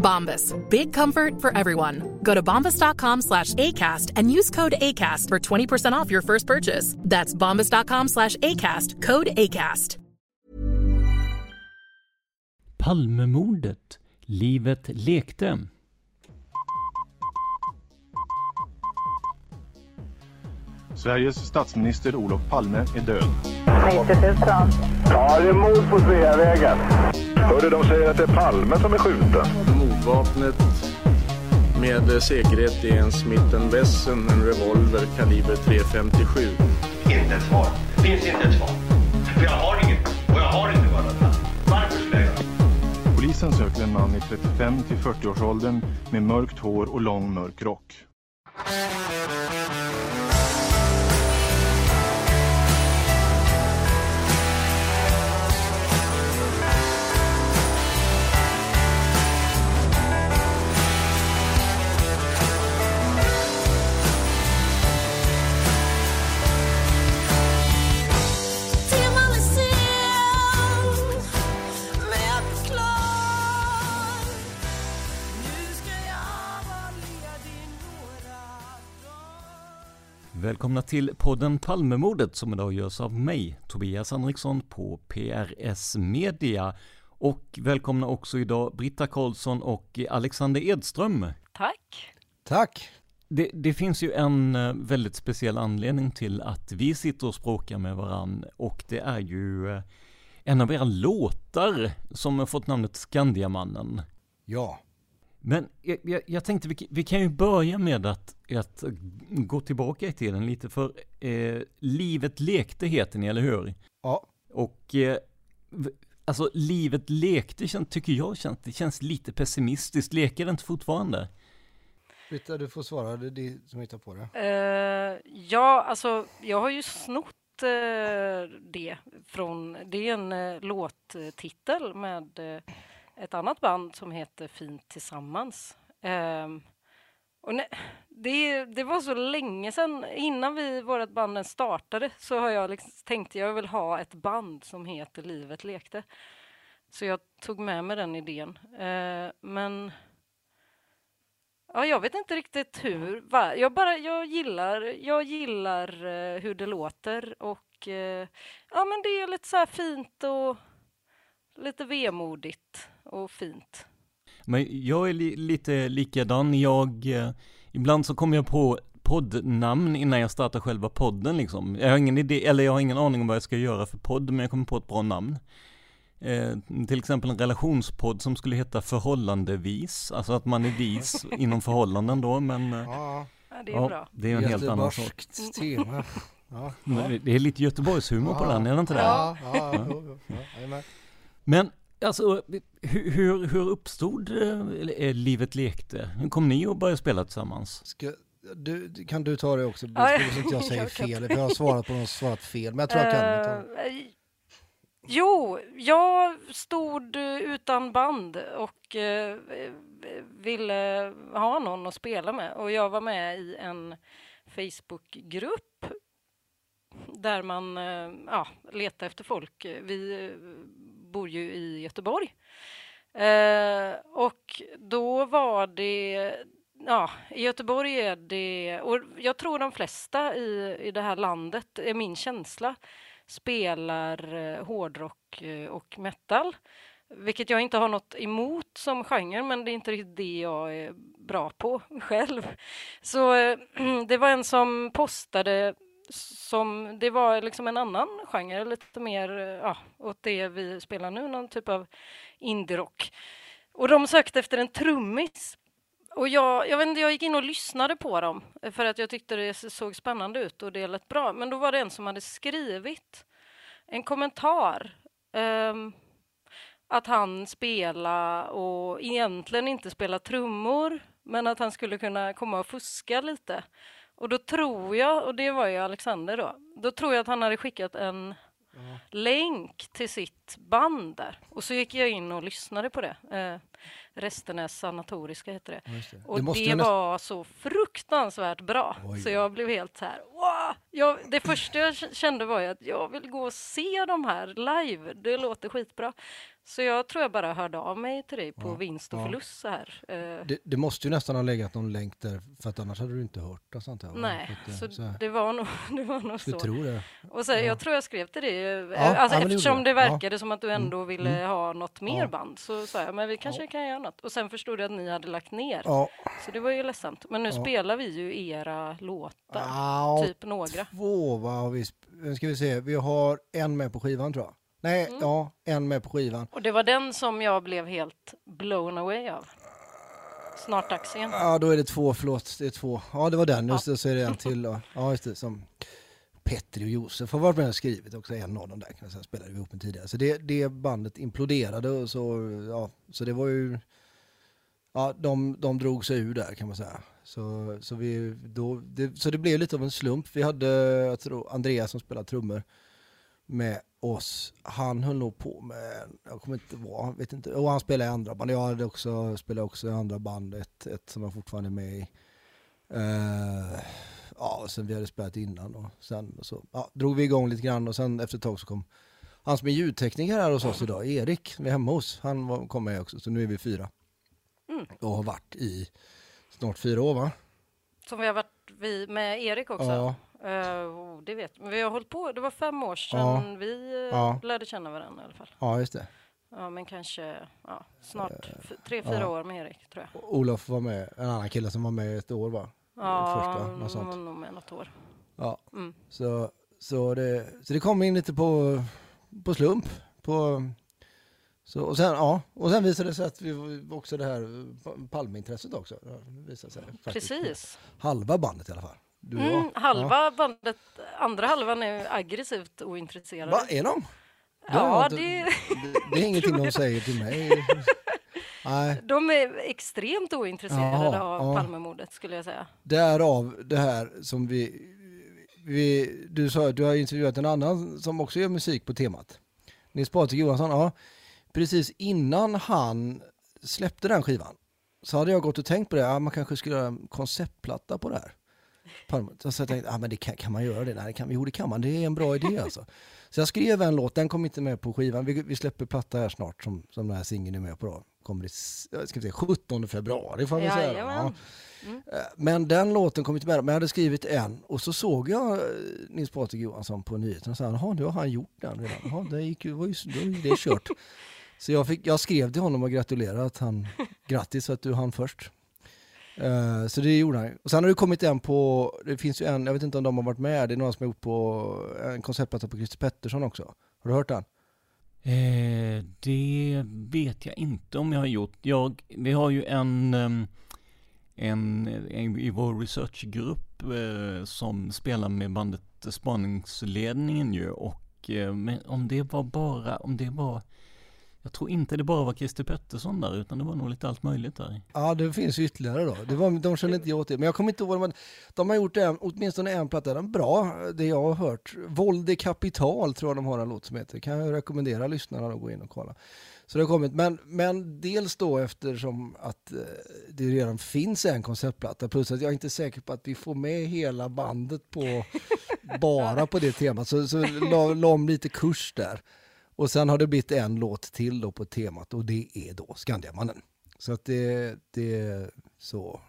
Bombas. Big comfort for everyone. Go to bombas.com slash ACAST and use code ACAST for 20% off your first purchase. That's bombas.com slash ACAST. Code ACAST. Palmemordet. Livet lekte. Sveriges statsminister Olof Palme är död. 90 000. Ja, det är mord på Sveavägen. Hörde de säger att det är Palme som är skjuten. Mordvapnet med säkerhet är en Smith Wesson, en revolver kaliber .357. Inte ett svar. Det finns inte ett svar. För jag har inget. Och jag har inte varit Varför skulle jag Polisen söker en man i 35 till 40-årsåldern med mörkt hår och lång mörk rock. Välkomna till podden Palmemordet som idag görs av mig, Tobias Henriksson på PRS Media. Och välkomna också idag Britta Karlsson och Alexander Edström. Tack. Tack. Det, det, finns ju en eh, väldigt speciell anledning till att vi sitter och språkar med varann och det är ju eh, en av era låtar som har fått namnet Skandiamannen. Ja. Men jag, jag, jag tänkte vi, vi, kan ju börja med att, att gå tillbaka i tiden lite för eh, Livet lekte heter ni, eller hur? Ja. Och eh, alltså Livet lekte tycker jag känns, det känns lite pessimistiskt. Leker det inte fortfarande? Britta, du får svara, det är du som hittar på det. Uh, ja, alltså jag har ju snott uh, det från, det är en uh, låttitel med ett annat band som heter Fint tillsammans. Um, och ne, det, det, var så länge sedan, innan vi, vårt band startade, så har jag liksom, tänkte jag vill ha ett band som heter Livet lekte. Så jag tog med mig den idén. Uh, men ja, jag vet inte riktigt hur. Va? Jag, bara, jag gillar, jag gillar uh, hur det låter och uh, ja, men det är lite så här fint och lite vemodigt och fint. Men jag är li lite likadan. Jag, eh, ibland så kommer jag på poddnamn innan jag startar själva podden liksom. Jag har ingen idé, eller jag har ingen aning om vad jag ska göra för podd, men jag kommer på ett bra namn. Eh, till exempel en relationspodd som skulle heta Förhållandevis, alltså att man är vis inom förhållanden då, men... Eh, ja, det är ja, bra. Det är en helt annan sak. tema. Ja, Det är lite Göteborgshumor på den, är det inte det? Ja, ja, ja. Men Alltså, hur, hur, hur uppstod eh, Livet lekte? Hur kom ni att börja spela tillsammans? Ska, du, kan du ta det också? Så att inte jag säger fel, för jag har svarat på något svarat fel, men jag tror jag kan. Uh, jo, jag stod utan band och uh, ville ha någon att spela med och jag var med i en Facebookgrupp där man ja, letar efter folk. Vi bor ju i Göteborg. Eh, och då var det Ja, i Göteborg är det, och jag tror de flesta i, i det här landet, är min känsla, spelar eh, hårdrock eh, och metal. Vilket jag inte har något emot som genre, men det är inte riktigt det jag är bra på själv. Så eh, det var en som postade som, det var liksom en annan genre, lite mer eh, ja, åt det vi spelar nu, någon typ av indie-rock. Och de sökte efter en trummis och jag, jag, vet inte, jag gick in och lyssnade på dem eh, för att jag tyckte det såg spännande ut och det lät bra. Men då var det en som hade skrivit en kommentar. Um, att han spela och egentligen inte spela trummor men att han skulle kunna komma och fuska lite. Och då tror jag, och det var ju Alexander då, då tror jag att han hade skickat en ja. länk till sitt band där. Och så gick jag in och lyssnade på det. Eh, Restenäs sanatoriska heter det. Det. Och det, det var så fruktansvärt bra. Oj. Så jag blev helt så här, wow! Jag, det första jag kände var ju att jag vill gå och se de här live. Det låter skitbra. Så jag tror jag bara hörde av mig till dig på ja, vinst och ja. förlust så här. Eh. Det, det, måste ju nästan ha legat någon länk där, för att annars hade du inte hört det. Sånt här. Nej, att, så, så det var nog, det var nog så. tror det. Och så, ja. jag tror jag skrev till dig, ja, alltså, eftersom det, det verkade som att du ändå mm. ville mm. ha något mer band, så sa jag, men vi kanske kan göra något. Och sen förstod jag att ni hade lagt ner. Så det var ju ledsamt. Men nu spelar vi ju era låtar, typ några. Två, vad har vi, ska vi se, vi har en med på skivan tror jag. Nej, mm. ja, en med på skivan. Och det var den som jag blev helt blown away av. Snart dags igen. Ja, då är det två, förlåt, det är två. Ja, det var den, just det, så är det en till då. Ja, just det, som Petri och Josef har varit med och skrivit också, en av dem där, kan jag säga, spelade vi ihop med tidigare. Så det, det bandet imploderade och så, ja, så det var ju, ja, de, de drog sig ur där kan man säga. Så, så, vi, då, det, så det blev lite av en slump. Vi hade, jag tror, Andreas som spelar trummor med oss. Han höll nog på med, jag kommer inte ihåg, vet inte, och han spelade i andra band. Jag hade också, spelade också i andra band, ett, ett som jag fortfarande är med i. Uh, ja, sen vi hade spelat innan och sen så ja, drog vi igång lite grann och sen efter ett tag så kom han som är ljudtekniker här hos oss idag, Erik, vi är hemma hos, han var, kom med också, så nu är vi fyra. Mm. Och har varit i snart fyra år va? Som vi har varit vi med Erik också? Ja. Uh, det vet Vi har hållit på, det var fem år sedan ja. vi uh, ja. lärde känna varandra i alla fall. Ja, just det. Ja, men kanske ja, snart uh, tre, fyra år med Erik, tror jag. Olof var med, en annan kille som var med ett år va? Ja, Första, något sånt. nog med något år. Ja, mm. så, så, det, så det kom in lite på, på slump. På, så, och, sen, ja, och sen visade det sig att vi också det här Palmeintresset också. Visade sig Precis. Halva bandet i alla fall. Mm, halva ja. bandet, andra halvan är aggressivt ointresserade. Va, är de? Ja, det, det, det är ingenting de säger till mig. Nej. De är extremt ointresserade ja, av ja. Palmemordet skulle jag säga. Därav det här som vi, vi du sa att du har intervjuat en annan som också gör musik på temat. Nils Patrik Johansson, ja. Precis innan han släppte den skivan så hade jag gått och tänkt på det, ja, man kanske skulle göra en konceptplatta på det här. Så jag tänkte, ah, men det kan, kan man göra det? Nej, det kan, jo det kan man, det är en bra idé alltså. Så jag skrev en låt, den kom inte med på skivan. Vi, vi släpper platta här snart som, som den här singeln är med på då. Kommer i ska säga, 17 februari får man säga. Ja. Mm. Eh, men den låten kom inte med, men jag hade skrivit en och så såg jag eh, Nils Patrik Johansson på nyheterna och sa, jaha nu har han gjort den redan. Jaha, det gick ju, var ju, då är det kört. Så jag, fick, jag skrev till honom och gratulerade att han, grattis att du hann först. Uh, så det gjorde han Och sen har det kommit en på, det finns ju en, jag vet inte om de har varit med, det är några som har gjort på eh, en konceptplatta på Christer Pettersson också. Har du hört den? Eh, det vet jag inte om jag har gjort. Jag, vi har ju en, ehm, en, en i vår researchgrupp eh, som spelar med bandet Spaningsledningen ju och eh, om det var bara, om det var jag tror inte det bara var Christer Pettersson där, utan det var nog lite allt möjligt där. Ja, det finns ytterligare då. Det var, de kände inte jag till. Men jag kommer inte ihåg, men de har gjort en, åtminstone en platta, den bra, det jag har hört. Våld i kapital tror jag de har en låt som heter. Kan jag rekommendera lyssnarna att gå in och kolla. Så det har kommit, men, men dels då eftersom att eh, det redan finns en konceptplatta, plus att jag är inte säker på att vi får med hela bandet på bara på det temat. Så, så la, la om lite kurs där. Och sen har det blivit en låt till då på temat och det är då Skandiamannen. Så att det, det så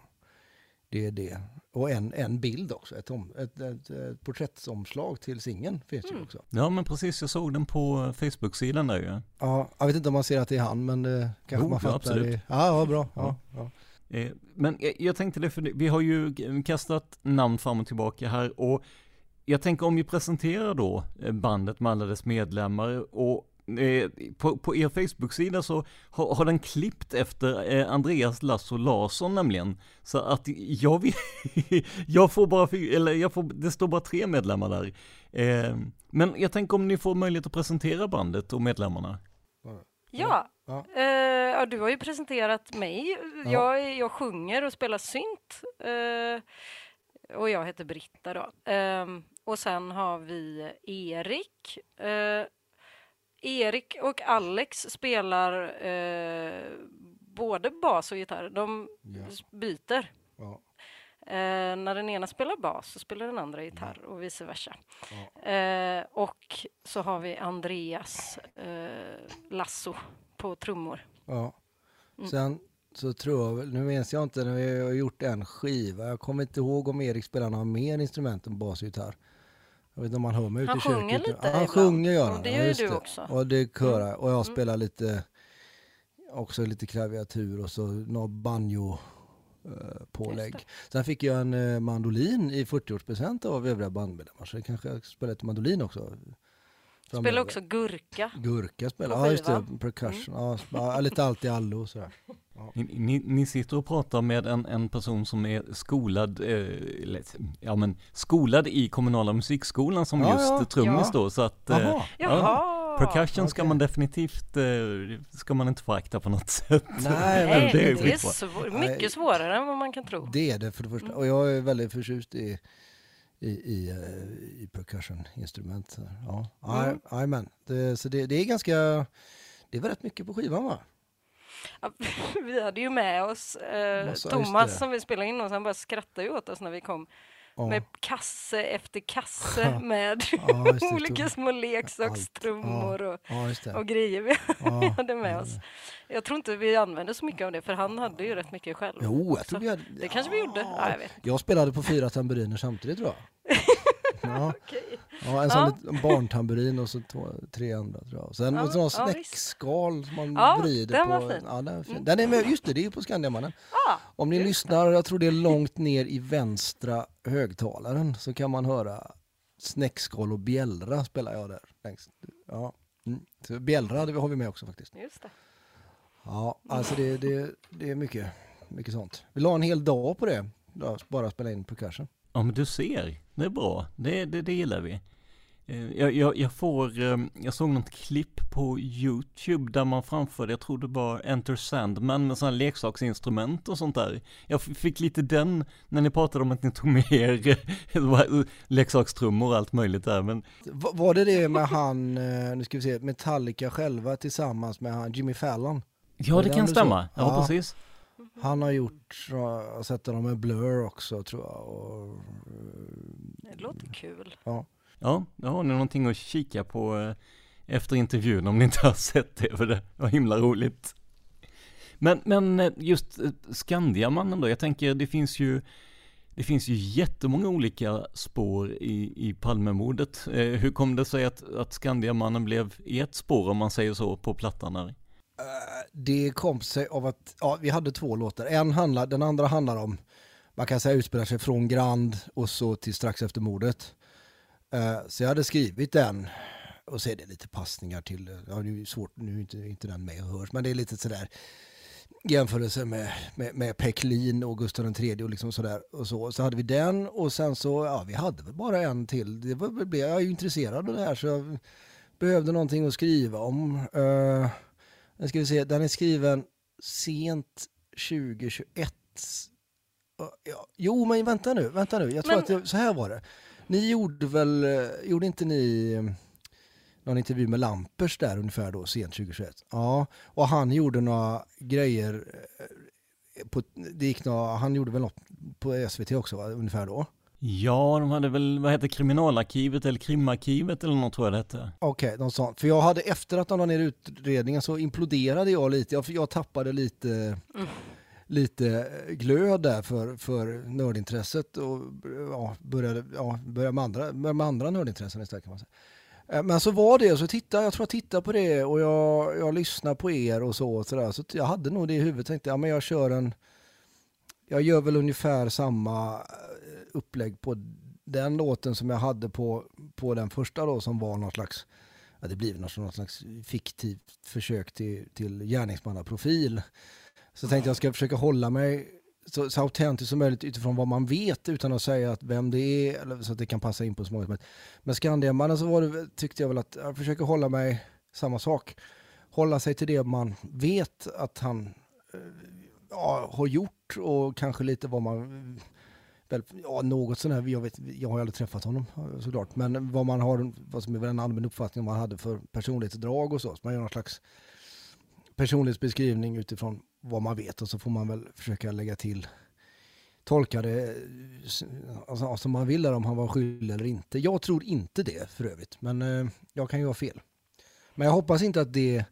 det är det. Och en, en bild också, ett, om, ett, ett, ett porträttomslag till singeln finns Mm. ju också. Ja men precis, jag såg den på Facebook-sidan där ju. Ja, jag vet inte om man ser att det är han, men det kanske Jo, man ja, fattar. absolut. Det. Ja, ja, bra. Ja, ja. Eh, Men jag, jag tänkte det, för vi har ju kastat namn fram och tillbaka här och jag tänker om vi presenterar då eh, bandet med alla dess medlemmar och eh, på, på er Facebook-sida så har, har den klippt efter eh, Andreas Lasso Larsson nämligen. Så att jag, vill, jag får bara, eller jag får, det står bara tre medlemmar där. Eh, Men jag tänker om ni får möjlighet att presentera bandet och medlemmarna. Ja, Ja. Ja, du har ju presenterat mig. Jag, jag sjunger och spelar synt. Eh, och jag heter Britta då. Ehm, och sen har vi Erik. Eh, Erik och Alex spelar eh, både bas och gitarr. De Ja. s- byter. Ja. Eh, när den ena spelar bas så spelar den andra gitarr och vice versa. Ja. Och så har vi Andreas Lasso på trummor. Ja. Mm. Så tror jag nu minns jag inte när vi har gjort en skiva, jag kommer inte ihåg om Erik spelar några mer instrument än bas och gitarr. Jag vet inte om man hör mig ute Han i köket. sjunger lite han ibland. sjunger gör Och han. det ja, gör ju du det. också. Och det körar Mm. Och jag Mm. spelar lite, också lite klaviatur och så något banjo eh, pålägg. Sen fick jag en eh, mandolin i 40-årspresent av övriga bandmedlemmar så det kanske jag spelar lite mandolin också. Spelar framöver. också Gurka. Gurka spelar, ja just det. Mm. percussion, ja, ja, lite allt i allo och sådär. Ni, ni, ni sitter och pratar med en, en person som är skolad, eh, ja men skolad i kommunala musikskolan som Ja, just ja, trummis ja. då så att eh, Jaha. Jaha! percussion ska okej. man definitivt, eh, ska man inte förakta på något sätt. Nej, men det är, skitbra. svår, Nej. mycket svårare än vad man kan tro. Det är det för det första. Och jag är väldigt förtjust i, i, i, eh, i percussion-instrument. Ja, Mm. mm. men det, så det, det är ganska, det är väl rätt mycket på skivan va? Vi hade ju med oss eh, Thomas som vi spelade in och han bara skrattade ju åt oss när vi kom Ja. med kasse efter kasse med Ja, det, olika små leksakstrummor och, Ja, och grejer vi Ja. hade med oss. Jag tror inte vi använde så mycket av det för han hade ju rätt mycket själv. Jo, jag tror vi hade, Det kanske vi gjorde. Ja, jag. Jag spelade på fyra tamburiner samtidigt tror jag. Ja, Okej. ja en sån Ja. liten barntamburin och så två, tre andra tror jag. Sen Ja, en sån ja, snäckskal som man Ja, vrider den på. var fin. Ja, den, är fin. Mm. den är med, just det, det är ju på Skandiamannen. Ah, Om ni lyssnar, jag tror det är långt ner i vänstra högtalaren så kan man höra snäckskal och bjällra spelar jag där längst. Ja. Mm. Så bjällra vi- har vi med också faktiskt. Just det. Ja, alltså det, det, det är mycket, mycket sånt. Vi la en hel dag på det, bara spela in percussion. Ja men du ser, det är bra, det, det, det gillar vi. Eh, Jag, jag, jag får, eh, jag såg något klipp på YouTube där man framförde, jag tror det var Enter Sandman med sådana leksaksinstrument och sånt där. Jag fick lite den när ni pratade om att ni tog med er eh, var leksakstrummor och allt möjligt där, men Va- Var det det med han, nu ska vi se, Metallica själva tillsammans med han Jimmy Fallon? ja det det kan stämma. Ja, Ja. precis. Han har gjort, jag sett honom med Blur också tror jag. Och, Det låter kul. ja. Ja, då har ni någonting att kika på eh, efter intervjun om ni inte har sett det, för det var himla roligt. Men, men eh, just eh, Skandiamannen då, jag tänker det finns ju det finns ju jättemånga olika spår i, i Palmemordet. Eh, hur kom det sig att, att Skandiamannen blev ert spår om man säger så på plattan här? Det kom sig av att, ja vi hade två låtar. En handlar, den andra handlar om, man kan säga utspelar sig från Grand och så till strax efter mordet. Eh, så jag hade skrivit den och så är det lite passningar till, ja nu är svårt, nu är inte, inte den med och hörs, men det är lite sådär jämförelse med, med, med Peklin och Gustav III och liksom sådär och så. Så hade vi den och sen så, ja vi hade väl bara en till. Det var, jag är ju intresserad av det här så jag behövde någonting att skriva om. Uh, nu ska vi se, den är skriven sent 2021. Uh, ja, jo men vänta nu, vänta nu. Jag tror Men- att det, så här var det. Ni gjorde väl, eh, gjorde inte ni eh, någon intervju med Lampers där ungefär då, sent 2021? Ja, och han gjorde några grejer, eh, på, det gick några, han gjorde väl något på SVT också va, ungefär då? Ja, de hade väl, vad heter kriminalarkivet eller krimarkivet eller något tror jag det hette. Okej, okay, de sa. För jag hade efter att de la ner utredningen så imploderade jag lite. Jag, jag tappade lite, mm. lite glöd där för, för nördintresset och ja, började, ja, började med andra, med andra nördintressen istället kan man säga. Eh, men så var det, så titta, jag tror jag tittade på det och jag, jag lyssnade på er och så. Och så, där. så jag hade nog det i huvudet, tänkte ja, men jag kör en, jag gör väl ungefär samma upplägg på den låten som jag hade på, på den första då som var någon slags, ja det blir något, något slags fiktivt försök till, till gärningsmannaprofil. Så tänkte jag ska försöka hålla mig så, så autentiskt som möjligt utifrån vad man vet utan att säga att vem det är eller, så att det kan passa in på så många som Med Skandiamannen så var det, tyckte jag väl att jag försöker hålla mig samma sak. Hålla sig till det man vet att han eh, ja, har gjort och kanske lite vad man ja, något sånt jag, vet, jag har aldrig träffat honom såklart, men vad man har, vad som är en allmän uppfattning om vad han hade för personlighetsdrag och så. så man gör någon slags personlighetsbeskrivning utifrån vad man vet och så får man väl försöka lägga till tolka det alltså, som man vill där om han var skyldig eller inte. Jag tror inte det för övrigt, men eh, jag kan ju ha fel. Men jag hoppas inte att det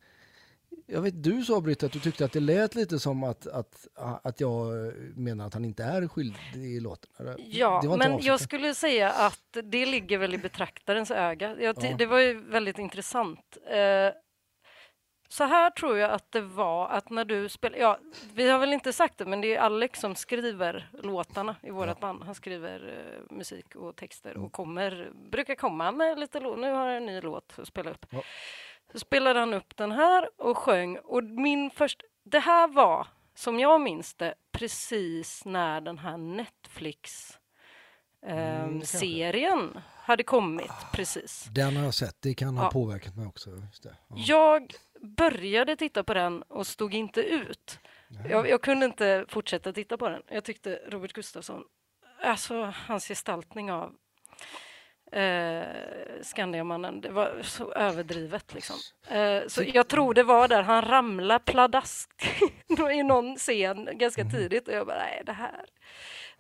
jag vet, du sa Britt att du tyckte att det lät lite som att, att, att jag menar att han inte är skyldig i låten. Ja, men jag skulle säga att det ligger väl i betraktarens öga. Jag, ja. Det var ju väldigt intressant. Eh, så här tror jag att det var att när du spelar, ja, vi har väl inte sagt det, men det är Alex som skriver låtarna i vårt ja. band. Han skriver uh, musik och texter och kommer, brukar komma med lite låt. Nu har jag en ny låt att spela upp. Ja. Så spelade han upp den här och sjöng. Och min första... Det här var, som jag minns det, precis när den här Netflix eh, mm, serien hade kommit precis. Den har jag sett, det kan ha ja. påverkat mig också. Ja. Jag började titta på den och stod inte ut. Jag, jag, kunde inte fortsätta titta på den. Jag tyckte Robert Gustafsson, alltså hans gestaltning av eh, Skandiamannen. Det var så överdrivet liksom. Eh, så jag tror det var där han ramlade pladask i någon scen ganska mm. tidigt och jag bara, nej det här.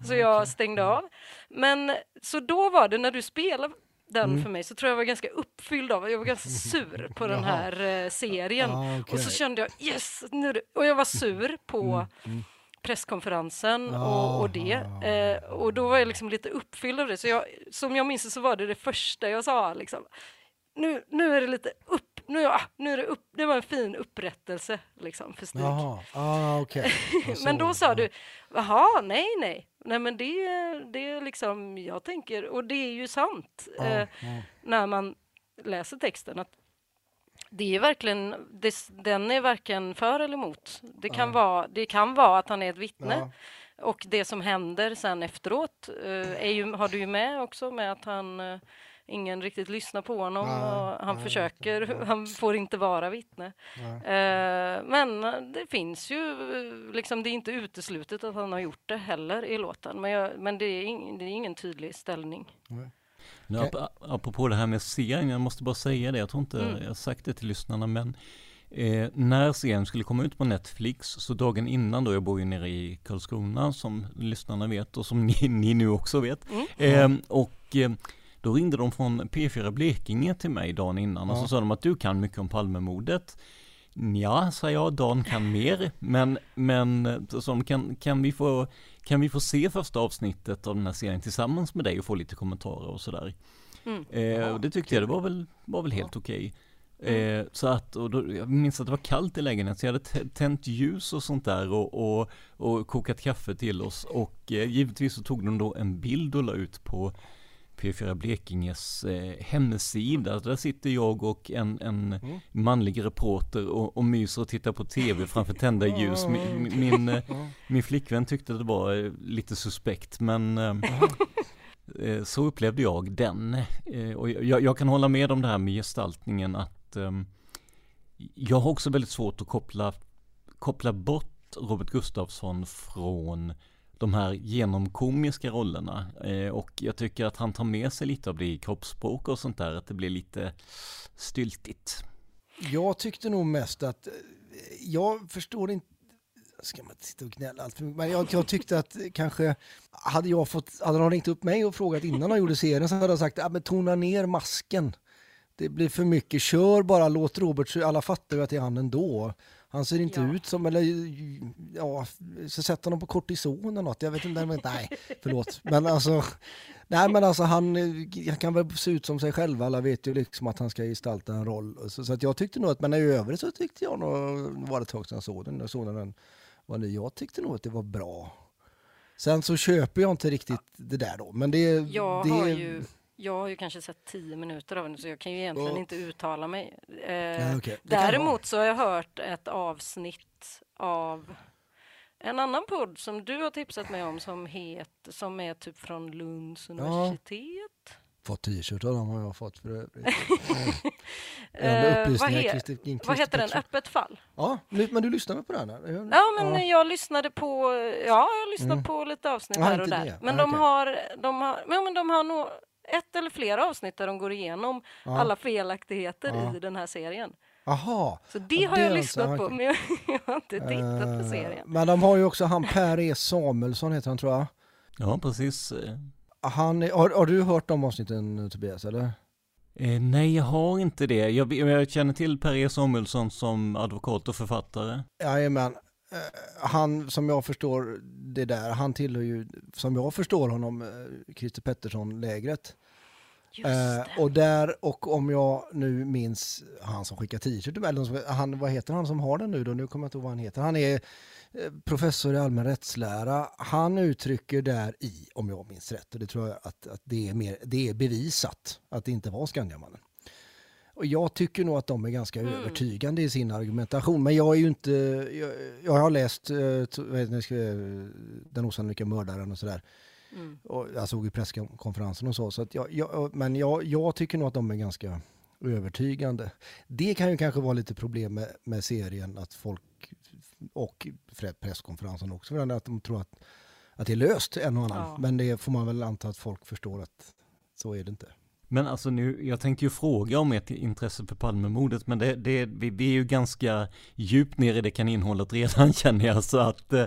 Så jag stängde av. Men så då var det när du spelade den mm. för mig så tror jag var ganska uppfylld av, jag var ganska sur på den här eh, serien. Ah, okay. Och så kände jag yes, nu och jag var sur på mm. Mm presskonferensen och, och, det. Eh, och då var jag liksom lite uppfylld av det. Så jag, som jag minns så var det det första jag sa. Liksom. Nu, nu är det lite upp, nu, ah, nu är det upp, det var en fin upprättelse liksom för Stig. Ah, okay. men då sa du, jaha, nej, nej, nej men det, det är liksom, jag tänker, och det är ju sant eh, när man läser texten, att det är verkligen, det, den är varken för eller emot. Det kan, ja. vara, det kan vara att han är ett vittne. Ja. Och det som händer sen efteråt är ju, har du ju med också med att han uh, ingen riktigt lyssnar på honom ja, och han försöker, han får inte vara vittne. Uh, men det finns ju, liksom det är inte uteslutet att han har gjort det heller i låten. Men, jag, men det, är ing, det är ingen tydlig ställning. Nej. Nu, ap apropå det här med serien, jag måste bara säga det, jag tror inte mm. jag har sagt det till lyssnarna, men eh, när serien skulle komma ut på Netflix, så dagen innan då, jag bor ju nere i Karlskrona som lyssnarna vet och som ni, ni nu också vet. Mm. Eh, och eh, då ringde de från P4 Blekinge till mig dagen innan ja. och så sa de att du kan mycket om Palmemordet. Ja, sa jag, Dan kan mer, men, men så kan, kan, vi få, kan vi få se första avsnittet av den här serien tillsammans med dig och få lite kommentarer och sådär. Mm. Eh, och det tyckte jag det var väl, var väl helt okej. Okay. Mm. Eh, så att, och då, jag minns att det var kallt i lägenheten så jag hade tänt ljus och sånt där och, och, och kokat kaffe till oss och eh, givetvis så tog de då en bild och la ut på P4 Blekinges eh, hemsida. Där sitter jag och en, en mm. manlig reporter och, och myser och tittar på tv framför tända ljus. Min, min, eh, min flickvän tyckte det var eh, lite suspekt men eh, så upplevde jag den. Och jag, jag, kan hålla med om det här med gestaltningen att jag har också väldigt svårt att koppla, koppla bort Robert Gustafsson från de här genomkomiska rollerna. Eh, och jag tycker att han tar med sig lite av det i kroppsspråk och sånt där, att det blir lite styltigt. Jag tyckte nog mest att, eh, jag förstår inte, ska man inte sitta och gnälla allt för mycket. Men jag, jag tyckte att kanske, hade jag fått, hade de ringt upp mig och frågat innan de gjorde serien så hade jag sagt, ja men tona ner masken. Det blir för mycket, kör bara, låt Robert, alla fattar ju att det är han ändå. Han ser inte Ja. ut som, eller ja, så sätter honom på kortison eller något. Jag vet inte, men, nej, förlåt. Men alltså, nej men alltså han, han kan väl se ut som sig själv. Alla vet ju liksom att han ska gestalta en roll. Så, så att jag tyckte nog att, men i övrigt så tyckte jag nog, det var ett tag sedan jag såg den, jag såg den var ny. Jag tyckte nog att det var bra. Sen så köper jag inte riktigt det där då, men det... Jag det, har ju jag har ju kanske sett tio minuter av den så jag kan ju egentligen Ja. inte uttala mig. Eh, Ja, kan däremot så har jag hört ett avsnitt av en annan podd som du har tipsat mig om som, heter, som är typ från Lunds universitet. Fått t-shirt av dem har jag fått för övrigt. Eh, vad, he- vad heter den? Öppet fall? Ja, men du lyssnar väl på den? Här? Ja, men jag lyssnade på, ja, jag lyssnade Mm. på lite avsnitt Ja, här och där. det. Men Ja, de okej. har, de har, ja, men de har nog ett eller flera avsnitt där de går igenom Ja. alla felaktigheter Ja. i den här serien. Aha. Så det har det jag lyssnat alltså- på, men jag, jag har inte tittat på Eh, serien. Men de har ju också han Per E Samuelsson heter han tror jag. Ja, precis. Han är, har, har du hört de avsnitten Tobias eller? Eh, nej, jag har inte det. Jag, jag känner till Per E Samuelsson som advokat och författare. Jajamän. Eh, Han som jag förstår det där, han tillhör ju, som jag förstår honom, eh, Christer Pettersson-lägret. Eh, och där, och om jag nu minns han som skickar t-shirt eller han, vad heter han som har den nu då? Nu kommer jag inte ihåg vad han heter. Han är eh, professor i allmän rättslära. Han uttrycker där i, om jag minns rätt, och det tror jag att, att det, är mer, det är bevisat att det inte var Skandiamannen. Och jag tycker nog att de är ganska Mm. övertygande i sin argumentation. Men jag är ju inte, jag, jag har läst eh, eh, Den osannolika mördaren och sådär. Mm. Och jag såg ju presskonferensen och så. så att jag, jag, men jag, jag tycker nog att de är ganska övertygande. Det kan ju kanske vara lite problem med, med serien att folk och presskonferensen också för att de tror att, att det är löst en och annan. Ja. Men det får man väl anta att folk förstår att så är det inte. Men alltså nu, jag tänkte ju fråga om ert intresse för Palmemordet, men det, det, vi, vi är ju ganska djupt ner i det kaninhålet redan känner jag, så att eh,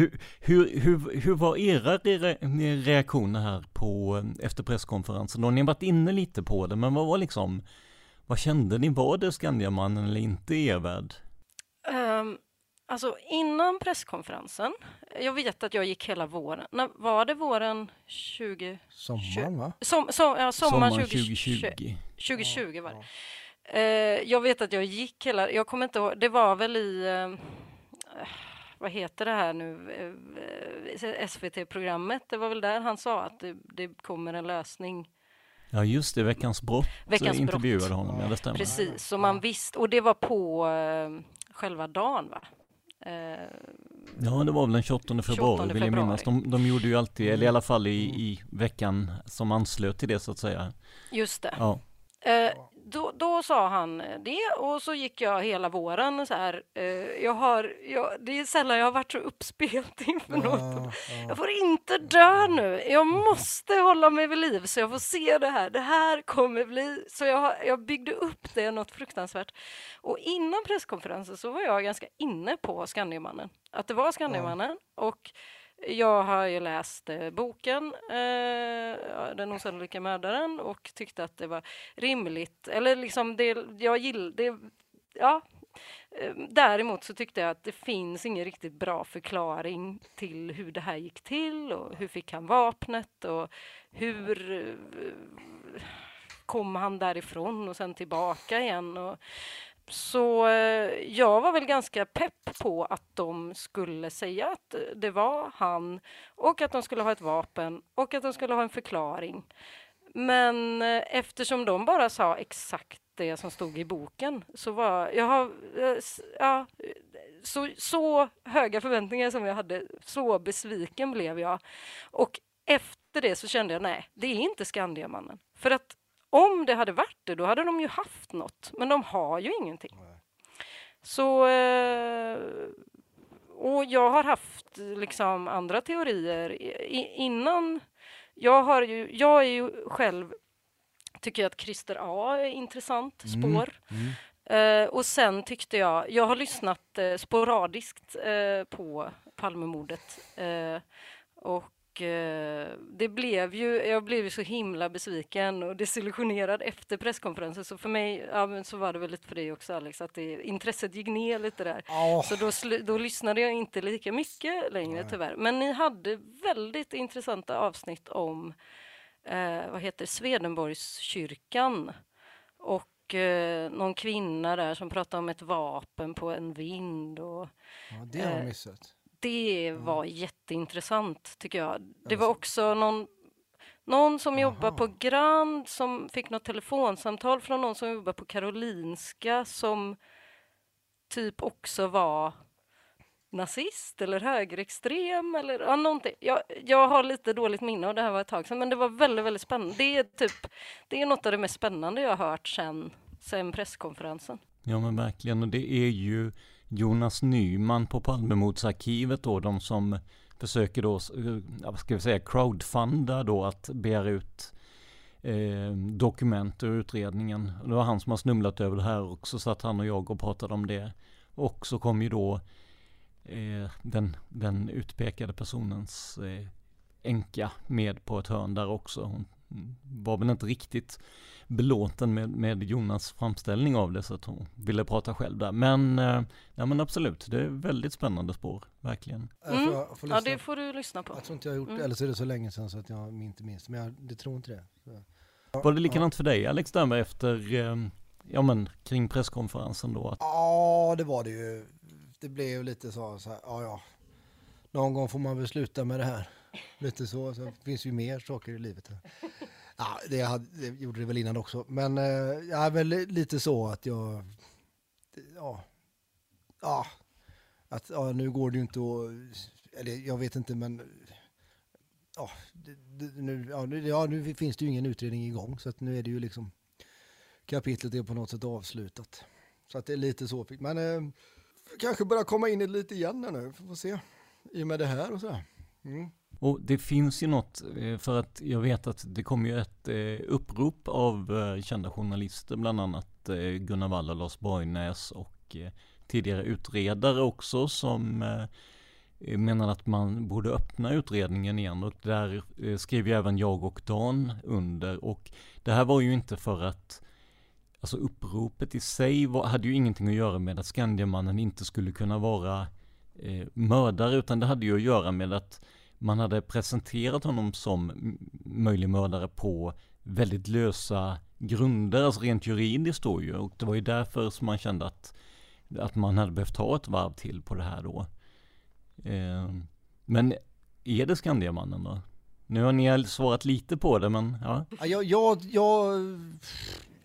Hur, hur, hur, hur var era re- reaktioner här på, eh, efter presskonferensen? Då har ni varit inne lite på det, men vad var liksom, vad kände ni? Var det Skandiamannen eller inte i er värld? Um, alltså innan presskonferensen, jag vet att jag gick hela våren. När, var det våren 20... Sommaren va? Som, som, ja, sommaren Sommaren 2020. 2020. 2020 var det. Eh, jag vet att jag gick hela, jag kommer inte ihåg, det var väl i, eh, vad heter det här nu, eh, SVT-programmet, det var väl där han sa att det, det kommer en lösning. Ja just det, Veckans brott Veckans eh, intervjuade brott. honom, ja det stämmer. Precis, så man visste, och det var på eh, själva dagen va? Ja, det var väl den 28 februari 28 vill jag minnas. De, de gjorde ju alltid, eller i alla fall i, i veckan som anslöt till det så att säga. Just det. Ja. Eh, då, då sa han det och så gick jag hela våren så här. Eh, jag har, jag, det är sällan jag har varit så uppspelt inför något. Jag får inte dö nu. Jag måste hålla mig vid liv så jag får se det här. Det här kommer bli... Så jag, jag byggde upp det något fruktansvärt. Och innan presskonferensen så var jag ganska inne på Skandiamannen. Att det var Skandiamannen och jag har ju läst eh, boken eh, Den osannolika mördaren och tyckte att det var rimligt, eller liksom det, jag gillade... det, ja. Eh, däremot så tyckte jag att det finns ingen riktigt bra förklaring till hur det här gick till och hur fick han vapnet och hur eh, kom han därifrån och sen tillbaka igen. Och, så eh, jag var väl ganska pepp på att de skulle säga att eh, det var han och att de skulle ha ett vapen och att de skulle ha en förklaring. Men eh, eftersom de bara sa exakt det som stod i boken så var jag har, ja, så, så höga förväntningar som jag hade, så besviken blev jag. Och efter det så kände jag nej, det är inte Skandiamannen. För att om det hade varit det, då hade de ju haft något, men de har ju ingenting. Så... Eh, och jag har haft liksom andra teorier innan. Jag, har ju, jag är ju själv, tycker jag att Christer A är intressant mm, spår. Mm. Mm. och sen tyckte jag, jag har lyssnat uh, sporadiskt uh, på Palmemordet och det blev ju, jag blev ju så himla besviken och desillusionerad efter presskonferensen. Så för mig, ja, så var det väl lite för dig också Alex, att det, intresset gick ner lite där. Oh. Så då, då lyssnade jag inte lika mycket längre Nej. tyvärr. Men ni hade väldigt intressanta avsnitt om, eh, vad heter Swedenborgskyrkan. Och eh, någon kvinna där som pratade om ett vapen på en vind. Och, ja, det har jag missat det var mm. jätteintressant tycker jag. Det var också någon, någon som Aha. jobbar på Grand som fick något telefonsamtal från någon som jobbar på Karolinska som typ också var nazist eller högerextrem eller ja, någonting. Jag, jag har lite dåligt minne och det här var ett tag sedan men det var väldigt, väldigt spännande. Det är typ, det är något av det mest spännande jag har hört sen, sen presskonferensen. Ja men verkligen och det är ju Jonas Nyman på Palmemordsarkivet då, de som försöker då, eh, vad ska vi säga, crowdfunda då att begära ut eh, dokument ur utredningen. Det var han som har snumlat över det här också, så att han och jag och pratade om det. Och så kom ju då eh, den, den utpekade personens eh, änka med på ett hörn där också. Hon var väl inte riktigt belåten med, med Jonas framställning av det så att hon ville prata själv där. Men, eh, ja, men absolut, det är väldigt spännande spår, verkligen. Mm. Jag får, jag ja, det får du lyssna på. Jag tror inte jag har gjort mm. det, eller så är det så länge sedan så att jag inte minns, men jag det tror inte det. Så. Var det likadant ja. för dig Alex Dörmer efter, eh, ja men kring presskonferensen då? Ja, det var det ju. Det blev lite så, så här, ja ja, någon gång får man väl sluta med det här. Lite så, så det finns ju mer saker i livet. Ja, det, hade, det gjorde det väl innan också. Men eh, jag är väl lite så att jag... Ja. Ja. Att ja, nu går det ju inte att... Eller jag vet inte men... Ja, det, nu, ja, nu, ja, nu finns det ju ingen utredning igång så att nu är det ju liksom... Kapitlet är på något sätt avslutat. Så att det är lite så. Men eh, kanske börja komma in i det lite igen nu. Får se. I och med det här och så. Mm. Och det finns ju något, eh, för att jag vet att det kom ju ett eh, upprop av eh, kända journalister, bland annat Gunnar Wall och Lars Borgnäs och tidigare utredare också som menade att man borde öppna utredningen igen. Och där skrev ju även jag och Dan under. Och det här var ju inte för att Alltså uppropet i sig var, hade ju ingenting att göra med att Skandiamannen inte skulle kunna vara eh, mördare utan det hade ju att göra med att man hade presenterat honom som möjlig mördare på väldigt lösa grunder, alltså rent juridiskt då ju. Och det var ju därför som man kände att, att man hade behövt ta ett varv till på det här då. Eh, men är det Skandiamannen då? Nu har ni svarat lite på det men ja. ja jag, jag, jag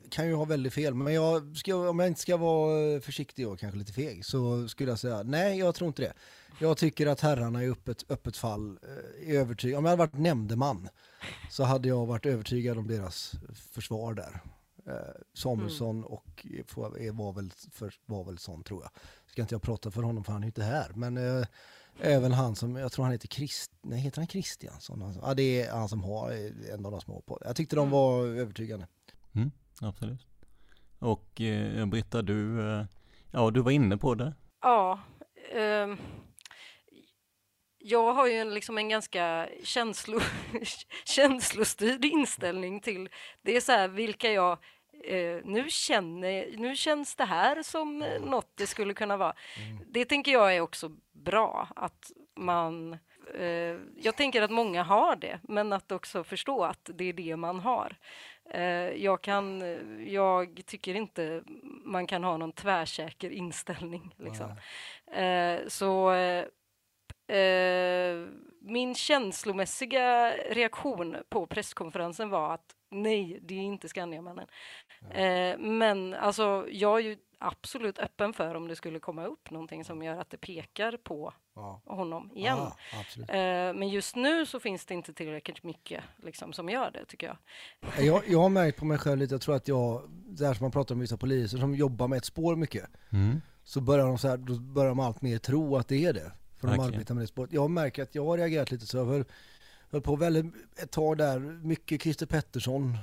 kan ju ha väldigt fel, men jag ska, om jag inte ska vara försiktig och kanske lite feg så skulle jag säga nej, jag tror inte det. Jag tycker att herrarna i öppet, öppet fall eh, är övertygade. Om jag hade varit nämndeman så hade jag varit övertygad om deras försvar där. Eh, Samuelsson och får- är- var väl, för, var väl sån tror jag. Ska inte jag prata för honom för han är inte här. Men eh, även han som, jag tror han heter Christ, nej heter han Kristiansson? Han- Ja det är han som har eh, en av de små på. Jag tyckte de var övertygande. Mm, absolut. Och eh, Britta, du, eh, ja du var inne på det. Ja. ehm, jag har ju en, liksom en ganska känslo, känslostyrd inställning till det är så här vilka jag eh, nu känner, nu känns det här som något det skulle kunna vara. Det tänker jag är också bra att man eh, jag tänker att många har det, men att också förstå att det är det man har. Eh, jag, kan, jag tycker inte man kan ha någon tvärsäker inställning. Liksom. Eh, så eh, eh, min känslomässiga reaktion på presskonferensen var att nej, det är inte Skandiamannen. Eh, men alltså, jag är ju absolut öppen för om det skulle komma upp någonting som gör att det pekar på Ja. honom igen. Ja, absolut. Eh, men just nu så finns det inte tillräckligt mycket liksom, som gör det, tycker jag. Jag, jag har märkt på mig själv lite, jag tror att jag, det här som man pratar om vissa poliser som jobbar med ett spår mycket. Mm. Så börjar de så här, då börjar de allt mer tro att det är det. För de Okej. arbetar med det spåret. Jag märker att jag har reagerat lite så, jag höll, höll på väldigt ett tag där, mycket Christer Pettersson. eh,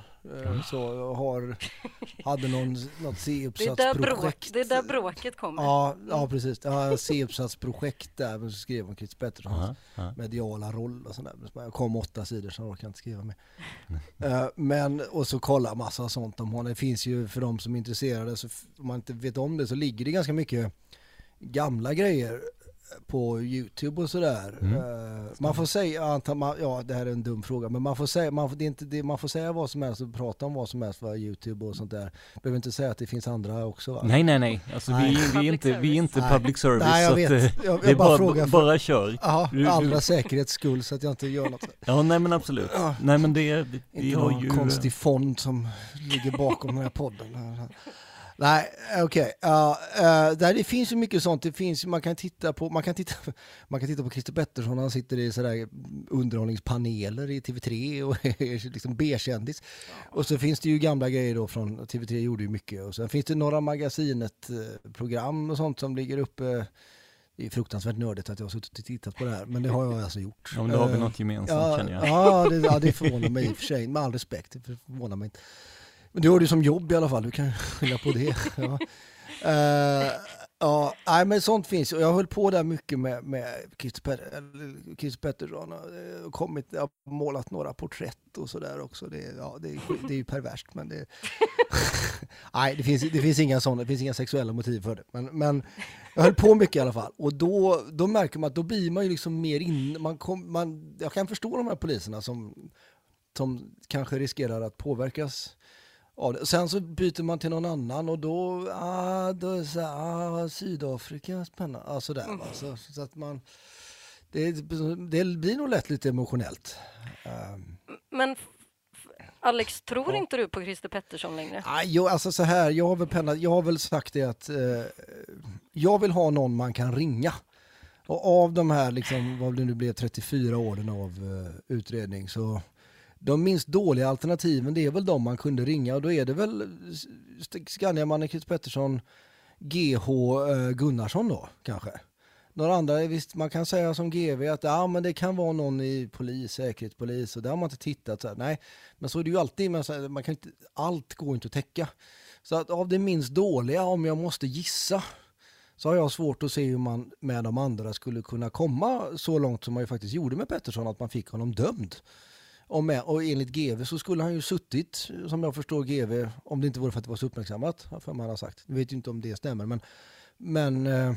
Mm. Så jag har, hade någon, något Det är, där C-uppsatsprojekt. det är där bråket kommer. Ja, ja precis. Jag har C-uppsatsprojekt där, men så skrev om Christer Petterssons Aha, ja. mediala roll och sådär. Jag kom åtta sidor så jag orkar inte skriva mer. Eh, Men, och så kolla massa sånt om honom. Det finns ju för de som är intresserade, så om man inte vet om det så ligger det ganska mycket gamla grejer på Youtube och sådär. Mm. Eh, Man får säga, antar man, ja det här är en dum fråga, men man får säga, man får, det är inte, det, man får säga vad som helst och prata om vad som helst på Youtube och sånt där. Behöver inte säga att det finns andra också va? Nej, nej, nej. Alltså vi, vi, är inte, vi är inte Nej. public service. Nej, jag vet. eh, Jag- jag det är bara bara, bara kör. Du- allra säkerhets skull så att jag inte gör något. Ja, nej men absolut. Ja. Nej men det, vi, vi Inte har någon ju... konstig fond som ligger bakom den här podden. Nej, okej. Ja, eh, där det finns ju mycket sånt. Det finns, man, kan titta på, man, kan titta, man kan titta på Christer Pettersson, han sitter i sådär underhållningspaneler i TV3 och är liksom B-kändis. Och så finns det ju gamla grejer då från TV3 gjorde ju mycket. Och sen finns det några magasinet-program och sånt som ligger uppe. Det är fruktansvärt nördigt att jag har suttit och tittat på det här, men det har jag alltså gjort. Ja, men då har vi Eh, något gemensamt, ja, känner jag. Ja, det, ja, det förvånar mig i och för sig, med all respekt. Det förvånar mig inte. Men du har det som jobb i alla fall, du kan skylla på det. Ja. Eh, ja, nej, men sånt finns. Och jag höll på där mycket med, med Pet- Christer Pettersson. och, eh, kommit, jag har målat några porträtt och sådär också. Det, ja, det, det är ju perverst, men det... nej, det finns, det finns inga sådana, det finns inga sexuella motiv för det. Men, men jag höll på mycket i alla fall. Och då, då märker man att då blir man ju liksom mer in... Man kom, man, jag kan förstå de här poliserna som, som kanske riskerar att påverkas av det. Sen så byter man till någon annan och då, ah, då är det så här, ah, Sydafrika, spännande, ah, sådär va. Så, så att man, det, det blir nog lätt lite emotionellt. Um, Men Alex, tror inte du på Christer Pettersson längre? Ah, jo, alltså så här, jag har väl, pennat, jag har väl sagt det att eh, jag vill ha någon man kan ringa. Och av de här, liksom, vad det nu blev, 34 åren av eh, utredning så de minst dåliga alternativen det är väl de man kunde ringa och då är det väl Skandiamannen, Christer Pettersson, GH eh, Gunnarsson då kanske. Några andra, visst man kan säga som GV att ja, men det kan vara någon i polis, säkerhetspolis och där har man inte tittat. Så här, nej, men så är det ju alltid, men så här, man kan inte, allt går inte att täcka. Så att av det minst dåliga, om jag måste gissa, så har jag svårt att se hur man med de andra skulle kunna komma så långt som man ju faktiskt gjorde med Pettersson, att man fick honom dömd. Och, med, och enligt GV så skulle han ju suttit, som jag förstår GV, om det inte vore för att det var så uppmärksammat, för man har sagt. Jag vet ju inte om det stämmer, men, men eh,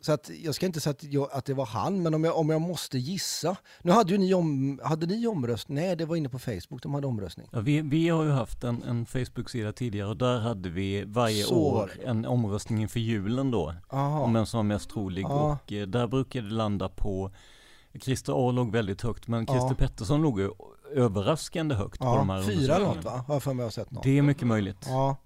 så att jag ska inte säga att, jag, att det var han, men om jag, om jag måste gissa. Nu hade ju ni, om, hade ni omröstning? Nej, det var inne på Facebook de hade omröstning. Ja, vi, vi har ju haft en, en Facebook-sida tidigare och där hade vi varje Så år en omröstning inför julen då. Aha. Om vem som var mest trolig Ja. och eh, där brukade det landa på Christer A låg väldigt högt men Christer Ja. Pettersson låg ju överraskande högt på de här Ja, fyra något va? Har jag för mig att ha sett något. Det är mycket möjligt. Ja.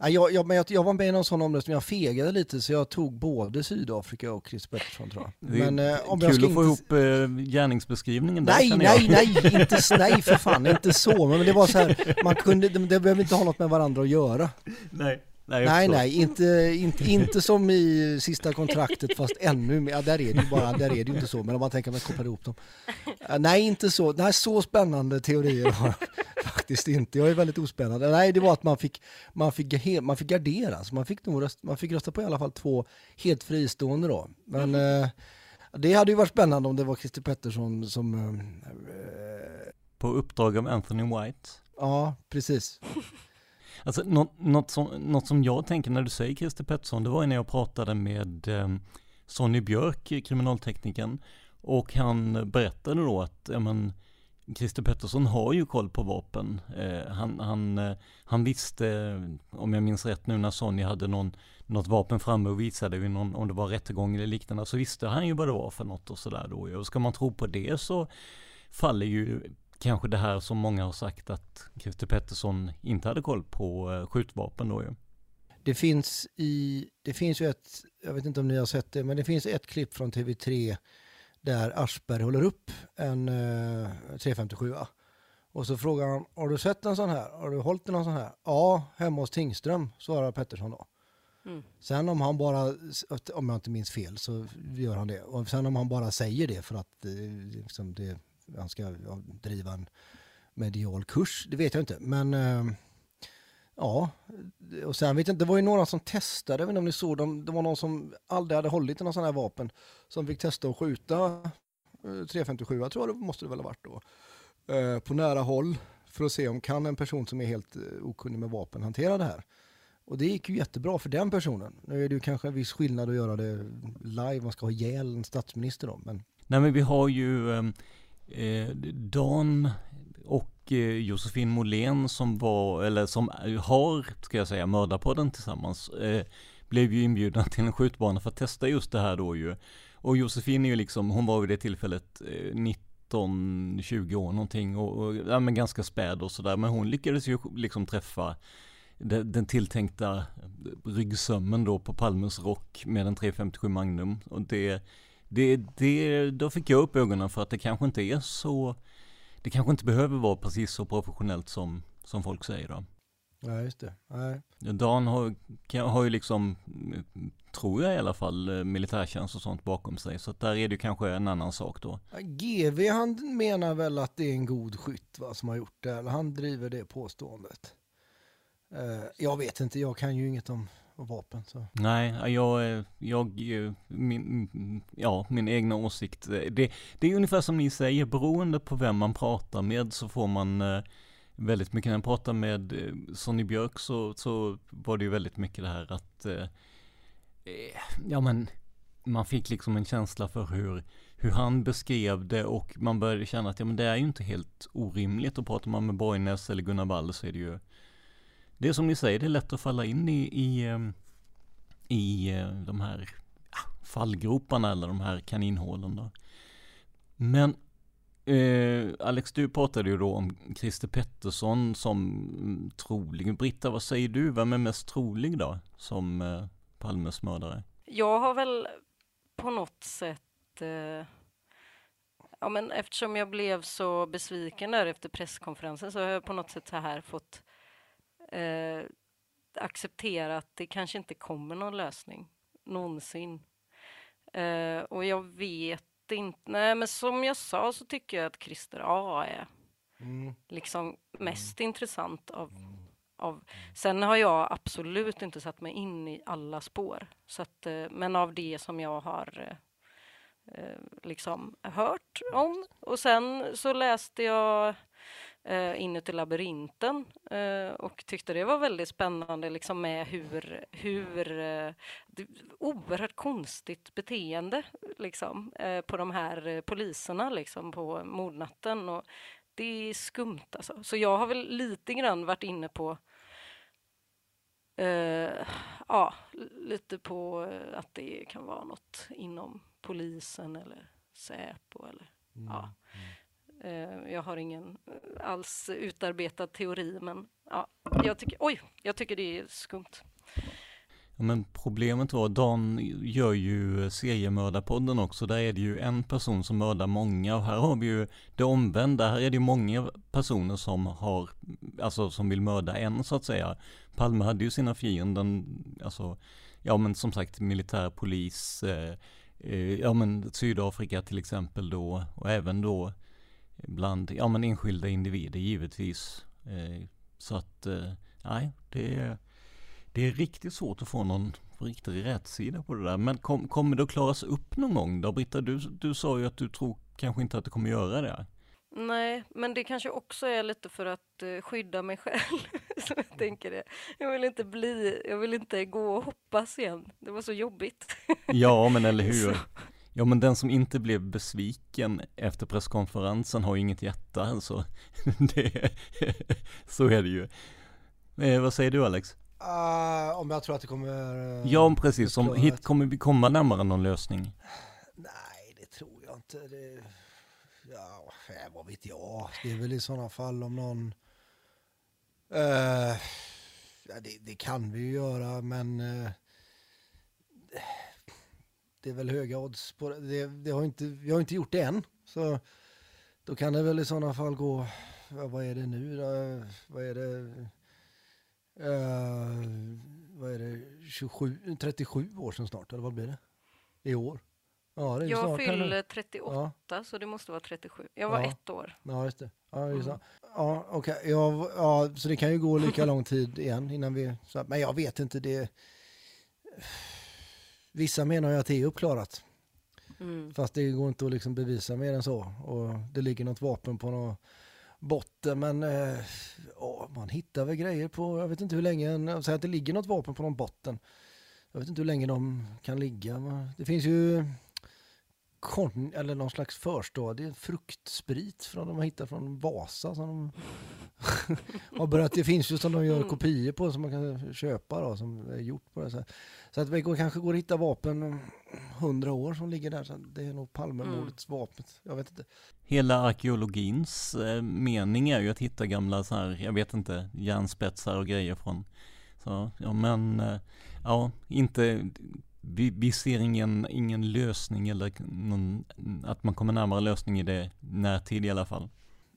Ja, jag, jag, men jag, jag var med i någon sån omröstning, jag fegade lite så jag tog både Sydafrika och Chris Pettersson tror jag. Men, eh, om kul jag ska att få inte- ihop eh, gärningsbeskrivningen där Nej, känner jag. nej, nej, inte, nej för fan, inte så. Men det var så här, man kunde, det, det behöver inte ha något med varandra att göra. Nej, nej, nej, nej inte, inte, inte som i sista kontraktet fast ännu mer. Ja, där är det ju bara, där är det inte så. Men om man tänker att man kopplar ihop dem. Nej, inte så. Nej, så spännande teorier har jag faktiskt inte. Jag är väldigt ospännande. Nej, det var att man fick, man fick, man fick gardera. Så man fick, nog rösta, man fick rösta på i alla fall två helt fristående då. Men eh, det hade ju varit spännande om det var Christer Pettersson som eh, På uppdrag av Anthony White. Ja, precis. Alltså något, något, som, något som jag tänker när du säger Christer Pettersson, det var ju när jag pratade med eh, Sonny Björk, eh, kriminalteknikern, och han berättade då att, ja men, Christer Pettersson har ju koll på vapen. Eh, han, han, eh, han visste, om jag minns rätt nu när Sonny hade någon, något vapen framme och visade vid någon, om det var rättegång eller liknande, så visste han ju vad det var för något och sådär då. Och ska man tro på det så faller ju kanske det här som många har sagt att Christer Pettersson inte hade koll på eh, skjutvapen då ju. Det finns i, det finns ju ett, jag vet inte om ni har sett det, men det finns ett klipp från TV3 där Aschberg håller upp en eh, 357 och så frågar han, har du sett en sån här? Har du hållit någon sån här? Ja, hemma hos Tingström, svarar Pettersson då. Mm. Sen om han bara, om jag inte minns fel så gör han det. Och sen om han bara säger det för att eh, liksom det, han ska driva en medial kurs, det vet jag inte. Men eh, ja, och sen vet jag inte, det var ju några som testade, jag vet inte om ni såg dem, det var någon som aldrig hade hållit i någon sån här vapen som fick testa att skjuta eh, 357, jag tror det måste det väl ha varit då, eh, på nära håll för att se om kan en person som är helt eh, okunnig med vapen hantera det här. Och det gick ju jättebra för den personen. Nu är det ju kanske en viss skillnad att göra det live, man ska ha ihjäl en statsminister då, men Nej men vi har ju eh, Eh, Dan och eh, Josefin Måhlén som var, eller som har, ska jag säga, mördarpodden tillsammans, eh, blev ju inbjudna till en skjutbana för att testa just det här då ju. Och Josefin är ju liksom, hon var vid det tillfället eh, 19-20 år någonting och, och ja, men ganska späd och sådär. Men hon lyckades ju liksom träffa den, den tilltänkta ryggsömmen då på Palmes rock med en 357 Magnum. Och det, det, det, då fick jag upp ögonen för att det kanske inte är så, det kanske inte behöver vara precis så professionellt som, som folk säger då. ja just det. Nej. Dan har, har ju liksom, tror jag i alla fall, eh, militärtjänst och sånt bakom sig. Så där är det kanske en annan sak då. GV han menar väl att det är en god skytt va, som har gjort det, eller han driver det påståendet. Eh, jag vet inte, jag kan ju inget om, vapen. Så. Nej, jag, jag, min, ja, min egna åsikt. Det, det är ungefär som ni säger, beroende på vem man pratar med så får man eh, väldigt mycket. När jag pratade med eh, Sonny Björk så, så var det ju väldigt mycket det här att, eh, ja men, man fick liksom en känsla för hur, hur han beskrev det och man började känna att ja men det är ju inte helt orimligt och pratar man med Borgnäs eller Gunnar Wall så är det ju det är som ni säger, det är lätt att falla in i, i, ehm, i eh, de här ah, fallgroparna eller de här kaninhålen då. Men eh, Alex, du pratade ju då om Christer Pettersson som mm, trolig. Britta, vad säger du? Vem är mest trolig då som eh, Palmes mördare? Jag har väl på något sätt eh, Ja, men eftersom jag blev så besviken där efter presskonferensen så har jag på något sätt så här fått eh, acceptera att det kanske inte kommer någon lösning någonsin. Eh, och jag vet inte, nej men som jag sa så tycker jag att Christer A är Mm. liksom mest intressant av, av... Sen har jag absolut inte satt mig in i alla spår, så att, eh, men av det som jag har eh, eh, liksom hört om. Och sen så läste jag eh, Inuti labyrinten eh, och tyckte det var väldigt spännande liksom med hur, hur eh, oerhört konstigt beteende liksom, eh, på de här eh, poliserna liksom, på mordnatten. Och det är skumt alltså. Så jag har väl lite grann varit inne på eh, ja, lite på eh, att det kan vara något inom polisen eller Säpo eller ja. Eh, jag har ingen eh, alls utarbetad teori, men ja, jag tycker, oj, jag tycker det är skumt. Ja, men problemet var, Dan gör ju seriemördarpodden också, där är det ju en person som mördar många och här har vi ju det omvända, här är det ju många personer som har, alltså som vill mörda en så att säga. Palme hade ju sina fienden, alltså, ja men som sagt militär, polis, eh, eh, ja men Sydafrika till exempel då, och även då bland, ja men enskilda individer givetvis. Eh, så att, eh, nej, det är det är riktigt svårt att få någon riktig rätsida på det där. Men kom, kommer det att klaras upp någon gång då? Britta, du, du sa ju att du tror kanske inte att det kommer göra det. Nej, men det kanske också är lite för att uh, skydda mig själv. så jag tänker det. Jag vill inte bli, jag vill inte gå och hoppas igen. Det var så jobbigt. ja, men eller hur. Ja, men den som inte blev besviken efter presskonferensen har ju inget hjärta alltså. det, så är det ju. Eh, vad säger du Alex? Uh, om jag tror att det kommer... Uh, ja, precis. Som hit kommer vi komma närmare någon lösning? Nej, det tror jag inte. Det, ja, vad vet jag. Det är väl i sådana fall om någon... Uh, ja, det, det, kan vi ju göra, men... Uh, det är väl höga odds på det. det, det har inte, vi har inte gjort det än. Så då kan det väl i sådana fall gå... Ja, vad är det nu då? Vad är det? Uh, vad är det, 27, 37 år sedan snart, eller vad blir det? I år? Ja, det är jag snart, fyller 38, ja. så det måste vara 37. Jag var ja. ett år. Ja, just det. Ja, just mm. ja. Okay. Ja, ja, så det kan ju gå lika lång tid igen innan vi... Så, men jag vet inte, det... Vissa menar ju att det är uppklarat. Mm. Fast det går inte att liksom bevisa mer än så. Och det ligger något vapen på något botten men eh, åh, man hittar väl grejer på, jag vet inte hur länge, säg att det ligger något vapen på någon botten. Jag vet inte hur länge de kan ligga. Det finns ju kon, eller någon slags förstadie, fruktsprit från de har hittat från Vasa som de har börjat, det finns ju som de gör mm. kopior på som man kan köpa då, som är gjort på det. Så, så att det kanske går att hitta vapen hundra år som ligger där. Så det är nog Palmemordets mm. vapen. Jag vet inte. Hela arkeologins eh, mening är ju att hitta gamla så här, jag vet inte, järnspetsar och grejer från. Så, ja men, eh, ja, inte vi, vi ser ingen, ingen lösning eller någon, att man kommer närmare lösning i det närtid i alla fall.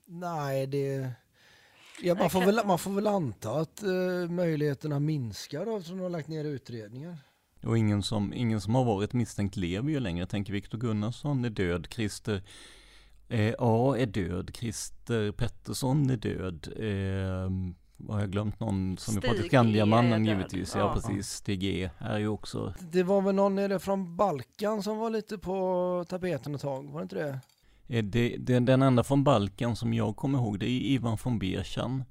Nej, det... Ja, man, får väl, man får väl anta att uh, möjligheterna minskar då, eftersom de har lagt ner utredningar. Och ingen som, ingen som har varit misstänkt lever ju längre. Jag tänker Viktor Gunnarsson är död, Christer eh, A är död, Christer Pettersson är död. Eh, har jag glömt någon som Stig är på Skandiamannen givetvis? Ja, ja, precis. Stig E är ju också. Det var väl någon nere från Balkan som var lite på tapeten ett tag, var det inte det? Eh, det, det, den enda från Balkan som jag kommer ihåg, det är Ivan von Berchan.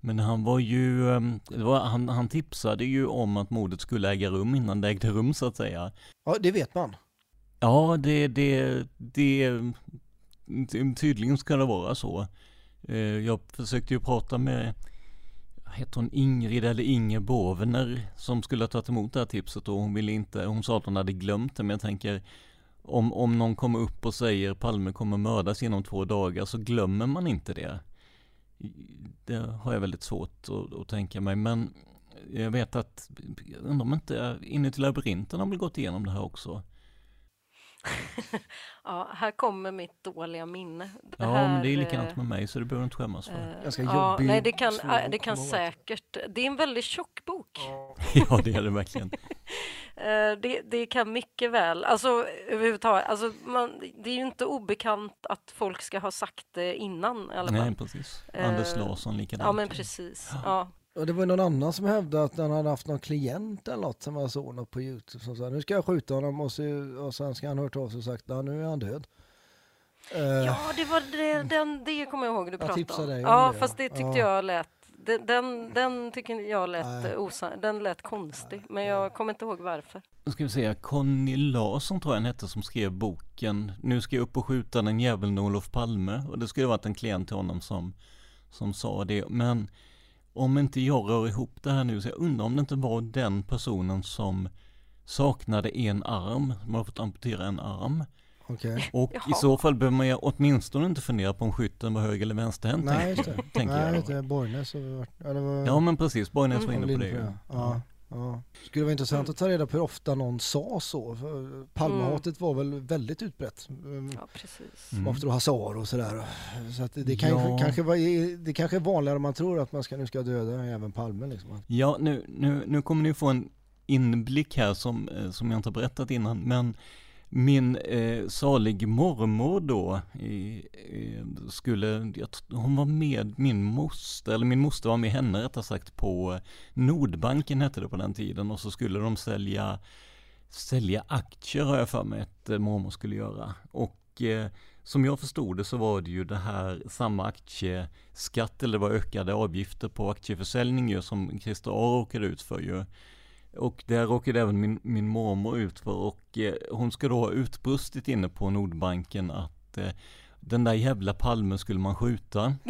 Men han var ju, ehm, var, han, han tipsade ju om att mordet skulle äga rum innan det ägde rum så att säga. Ja, det vet man. Ja, det, det, det, tydligen ska det vara så. Eh, jag försökte ju prata med hette hon Ingrid eller Inge Bovner som skulle ha tagit emot det här tipset och hon ville inte, hon sa att hon hade glömt det men jag tänker om, om någon kommer upp och säger Palme kommer mördas inom två dagar så glömmer man inte det. Det har jag väldigt svårt att, att tänka mig men jag vet att, jag undrar om inte Inuti labyrinten har väl gått igenom det här också. ja, här kommer mitt dåliga minne. Det ja, här, men det är likadant med mig så det behöver du inte skämmas för. Äh, Ganska ja, nej, det kan, det kan säkert. Det är en väldigt tjock bok. ja, det är det verkligen. Eh, det, det, kan mycket väl, alltså överhuvudtaget, alltså man, det är ju inte obekant att folk ska ha sagt det innan. Nej, precis. Anders uh, Larsson likadant. Ja, men precis. Ja. Och det var någon annan som hävdade att han hade haft någon klient eller något som var så något på Youtube som sa nu ska jag skjuta honom och, så, och sen ska han hört av sig och sagt nu är han död. Uh, ja, det var det, den, det kommer jag ihåg du pratade om. Dig om ja, det, fast det tyckte ja. jag lät den, den, den tycker jag lät, osann, den lät konstig, men jag kommer inte ihåg varför. Nu ska vi se, Conny Larsson tror jag han hette som skrev boken Nu ska jag upp och skjuta den jäveln Olof Palme och det skulle varit en klient till honom som, som sa det, men om inte jag rör ihop det här nu så jag undrar om det inte var den personen som saknade en arm, som har fått amputera en arm. Okej. Och i Jaha. så fall behöver man ju åtminstone inte fundera på om skytten var höger eller vänsterhänt. Nej, tänker just jag- det. tänker Nej, jag det. Borgnäs har vi varit... Ja, det var... Ja men precis, Borgnäs var var inne på det ju. på det, ja. Skulle vara intressant att ta reda på hur ofta någon sa så. Palmehatet var väl väldigt utbrett. Mm. Ja, precis. Mm. Efter hasar och sådär. Så att det, kanske, Ja. kanske var, det kanske är vanligare än man tror att man ska, nu ska döda även Palme liksom. Ja, nu, nu, nu kommer ni få en inblick här som, eh, som jag inte har berättat innan, men min eh, salig mormor då i, eh, skulle, jag, hon var med min moster, eller min moster var med henne rättare sagt på Nordbanken hette det på den tiden och så skulle de sälja, sälja aktier har jag för mig att eh, mormor skulle göra. Och eh, som jag förstod det så var det ju det här samma aktieskatt eller det var ökade avgifter på aktieförsäljning ju som Christer A råkade ut för ju. Och det råkade även min, min mormor ut för och eh, hon ska då ha utbrustit inne på Nordbanken att eh, den där jävla palmen skulle man skjuta.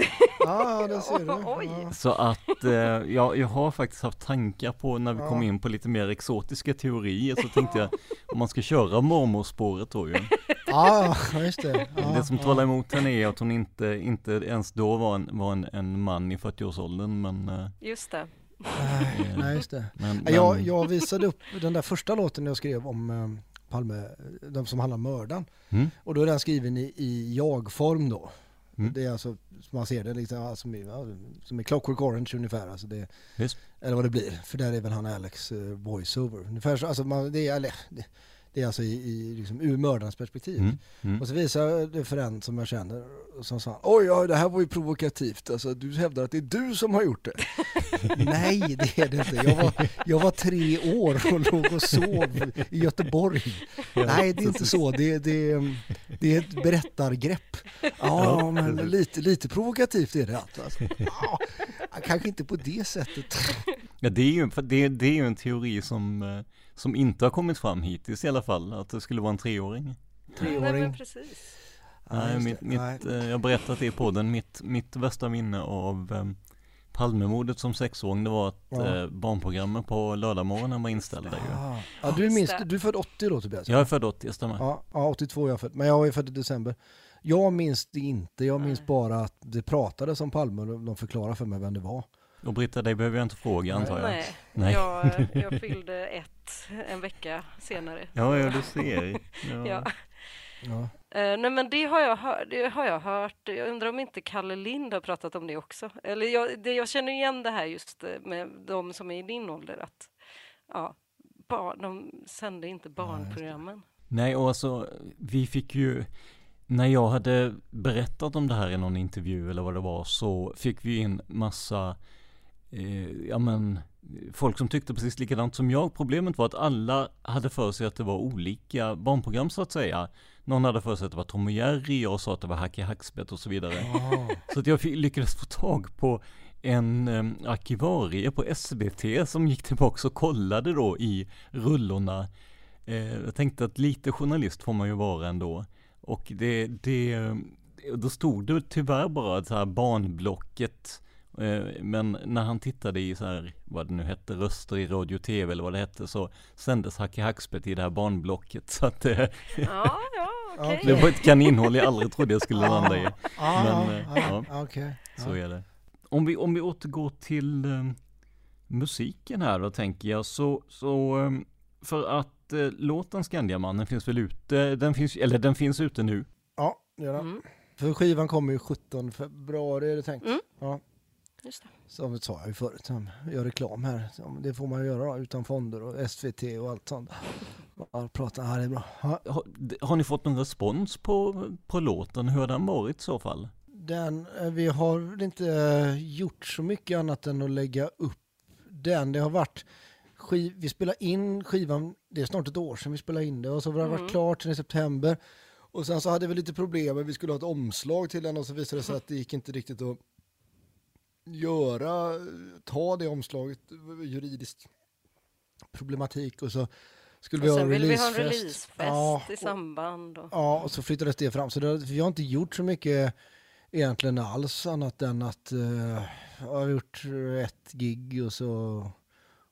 Ja, det ser du. Så att eh, jag, jag har faktiskt haft tankar på när vi kom in på lite mer exotiska teorier så tänkte jag om man ska köra mormorspåret då ju. Ja, just det. Ja, det som talar emot henne är att hon inte, inte ens då var en, var en, en man i 40-årsåldern men, eh, Just det. Nej, nej, just det. men, Ja, Jag, men- jag visade upp den där första låten jag skrev om eh, Palme, de som handlar om mördaren. Mm. Och då är den skriven i, i jag-form då. Mm. Det är alltså, man ser det, liksom, ja, som, i- som i Clockwork Orange ungefär. Alltså det, eller vad det blir, för där är väl han Alex uh, voiceover. Ungefär så, alltså man, det, är, eller, det, det är alltså i, i, liksom, ur mördarens perspektiv. Mm, mm. Och så visar jag det för en som jag känner, som sa oj, ja, det här var ju provokativt, alltså du hävdar att det är du som har gjort det. Nej, det är det inte. Jag var, jag var tre år och låg och sov i Göteborg. Nej, det är inte så. Det, det, det är ett berättargrepp. Ja, men lite, lite provokativt är det alltså. Ja, kanske inte på det sättet. Ja, det är ju, det, det är ju en teori som, eh, som inte har kommit fram hittills i alla fall, att det skulle vara en treåring. Nej, men Treåring. precis. Ja, Nej, mitt, mitt, Nej. eh, jag har berättat det i podden, mitt, mitt värsta minne av eh, Palmemordet som sexåring, det var att Ja. eh, barnprogrammet på lördagmorgonen var inställda ju. Ah. Ja, du, är minst, Just det. du är född 80 då Tobias? Jag är född 80, jag stämmer. Ja, ja, 82 är jag född, men jag är född i december. Jag minns det inte, jag minns Nej. bara att det pratades om Palme och de förklarade för mig vem det var. Och Britta, dig behöver jag inte fråga antar jag. Nej, Nej. Jag, jag fyllde ett en vecka senare. Ja, ja, du ser. Ja. Ja. Ja. Eh, nej men det har, jag hört, det har jag hört. Jag undrar om inte Kalle Lind har pratat om det också. Eller jag, det, jag känner igen det här just eh, med de som är i din ålder. Att, ja, bar, de sände inte barnprogrammen. Nej, och alltså vi fick ju när jag hade berättat om det här i någon intervju eller vad det var så fick vi in massa eh, ja men folk som tyckte precis likadant som jag. Problemet var att alla hade för sig att det var olika barnprogram så att säga. Någon hade för sig att det var Tom och Jerry, jag sa att det var Hacke Hackspett och så vidare. Så att jag lyckades få tag på en um, arkivarie på SVT som gick tillbaka och kollade då i rullorna. Eh, jag tänkte att lite journalist får man ju vara ändå. Och det, det, då stod det tyvärr bara så här barnblocket. Eh, men när han tittade i så här, vad det nu hette, röster i radio och tv eller vad det hette, så sändes Hacke Hackspett i det här barnblocket. Så att eh, Ja, ja, okej. det var ett kaninhål jag aldrig trodde jag skulle landa i. Ah, Men, eh, ja, ja. okej. Så är det. Om vi, om vi återgår till musiken här då tänker jag så, så för att låten Skandiamannen finns väl ute, den finns, eller den finns ute nu. Ja, det gör det. Mm, För skivan kommer ju 17 februari är det tänkt. Mm. Ja, det. Som sa jag ju förut, som gör reklam här. Det får man ju göra då, utan fonder och SVT och allt sånt. Bara prata, ja det är bra. Ja, Har, har ni fått någon respons på, på låten? Hur har den varit i så fall? Den, eh, vi har inte eh, gjort så mycket annat än att lägga upp den. Det har varit, skiv, vi spelade in skivan, det är snart ett år sedan vi spelade in det och så har det Mm. varit klart till i september. Och sen så hade vi lite problem, vi skulle ha ett omslag till den och så visade det sig att det gick inte riktigt att göra, ta det omslaget, juridiskt problematik och så skulle vi Och ha en ville vi ha en releasefest. releasefest Ja, i samband. Och, Ja, och så flyttades det fram. Så det, vi har inte gjort så mycket egentligen alls annat än att uh, jag har gjort ett gig och så,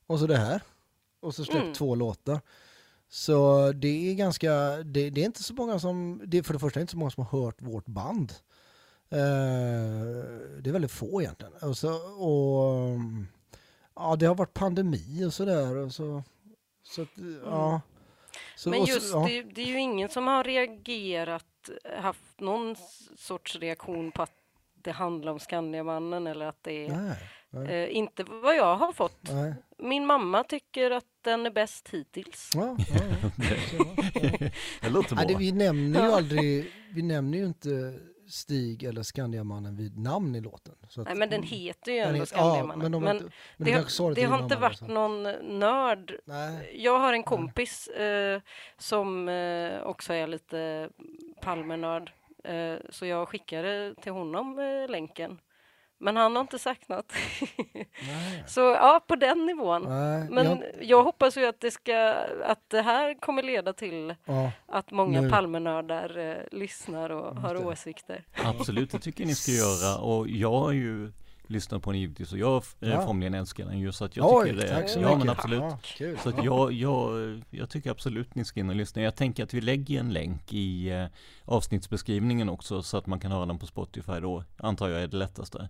och så det här. Och så släppt Mm. två låtar. Så det är ganska, det, det är inte så många som, det är för det första inte så många som har hört vårt band. Eh, det är väldigt få egentligen. Och, så, och ja, det har varit pandemi och sådär. Så, så att, ja. Så, Men och så- just ja. det, det är ju ingen som har reagerat, haft någon sorts reaktion på att det handlar om Skandiamannen eller att det är... Nej, nej. Eh, inte vad jag har fått. Nej. Min mamma tycker att den är bäst hittills. Ja, ja, ja. Det låter Nej, det, bra. vi nämner ju aldrig, vi nämner ju inte Stig eller Skandiamannen vid namn i låten. Att- Nej, men den heter ju ändå Skandiamannen. Ja, men, de, Men det, har, det har inte varit liksom. någon nörd. Nej. Jag har en kompis eh, som eh, också är lite Palmenörd. Eh, så jag skickade till honom eh, länken. Men han har inte sagt något. så ja, på den nivån. Nej, Men jag- jag hoppas ju att det, ska, att det här kommer leda till Ja, att många nu. Palmenördar eh, lyssnar och har det. åsikter. Absolut, det tycker jag ni ska göra. Och jag har ju lyssnat på den givetvis och jag eh, Ja. formligen älskar den ju så att jag Oj, tycker det. tack så ja mycket. men absolut. Ja, kul. Så att jag, jag, jag tycker absolut ni ska in och lyssna. Jag tänker att vi lägger en länk i eh, avsnittsbeskrivningen också så att man kan höra den på Spotify då. Antar jag är det lättaste.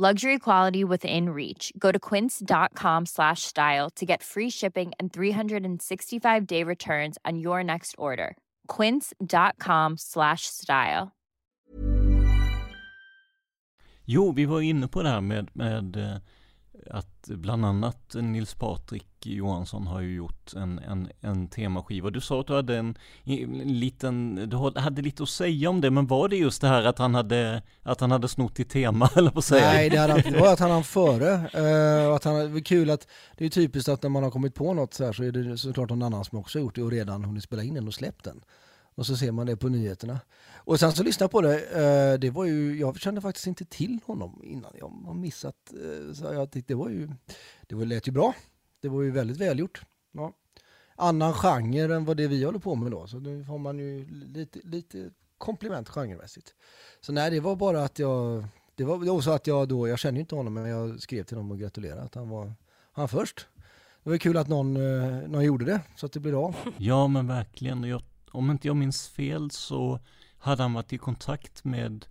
Luxury quality within reach. Go to quince.com slash style to get free shipping and 365 day returns on your next order. Quince.com slash style. Jo, vi var inne på det här med, med eh, att bland annat Nils Patrik Johansson har ju gjort en, en, en temaskiva. Du sa att du hade en, en liten, du hade lite att säga om det, men var det just det här att han hade, att han hade snott ditt tema, eller på säga? Nej, det, hade han, det var att han hann före. Och att han, det kul att det är typiskt att när man har kommit på något så här så är det såklart någon annan som också har gjort det och redan hunnit spela in den och släppt den. Och så ser man det på nyheterna. Och sen så lyssnade jag på det, eh, det var ju, jag kände faktiskt inte till honom innan. Jag har missat, eh, så jag tyckte det var ju, det var, lät ju bra. Det var ju väldigt välgjort. Ja. Annan genre än vad det vi håller på med då, så nu har man ju lite, lite komplement genremässigt. Så nej, det var bara att jag, det var också att jag då, jag känner ju inte honom, men jag skrev till honom och gratulerade att han var han först. Det var kul att någon, eh, någon gjorde det, så att det blev av. Ja, men verkligen. Jag, om inte jag minns fel så hade han varit i kontakt med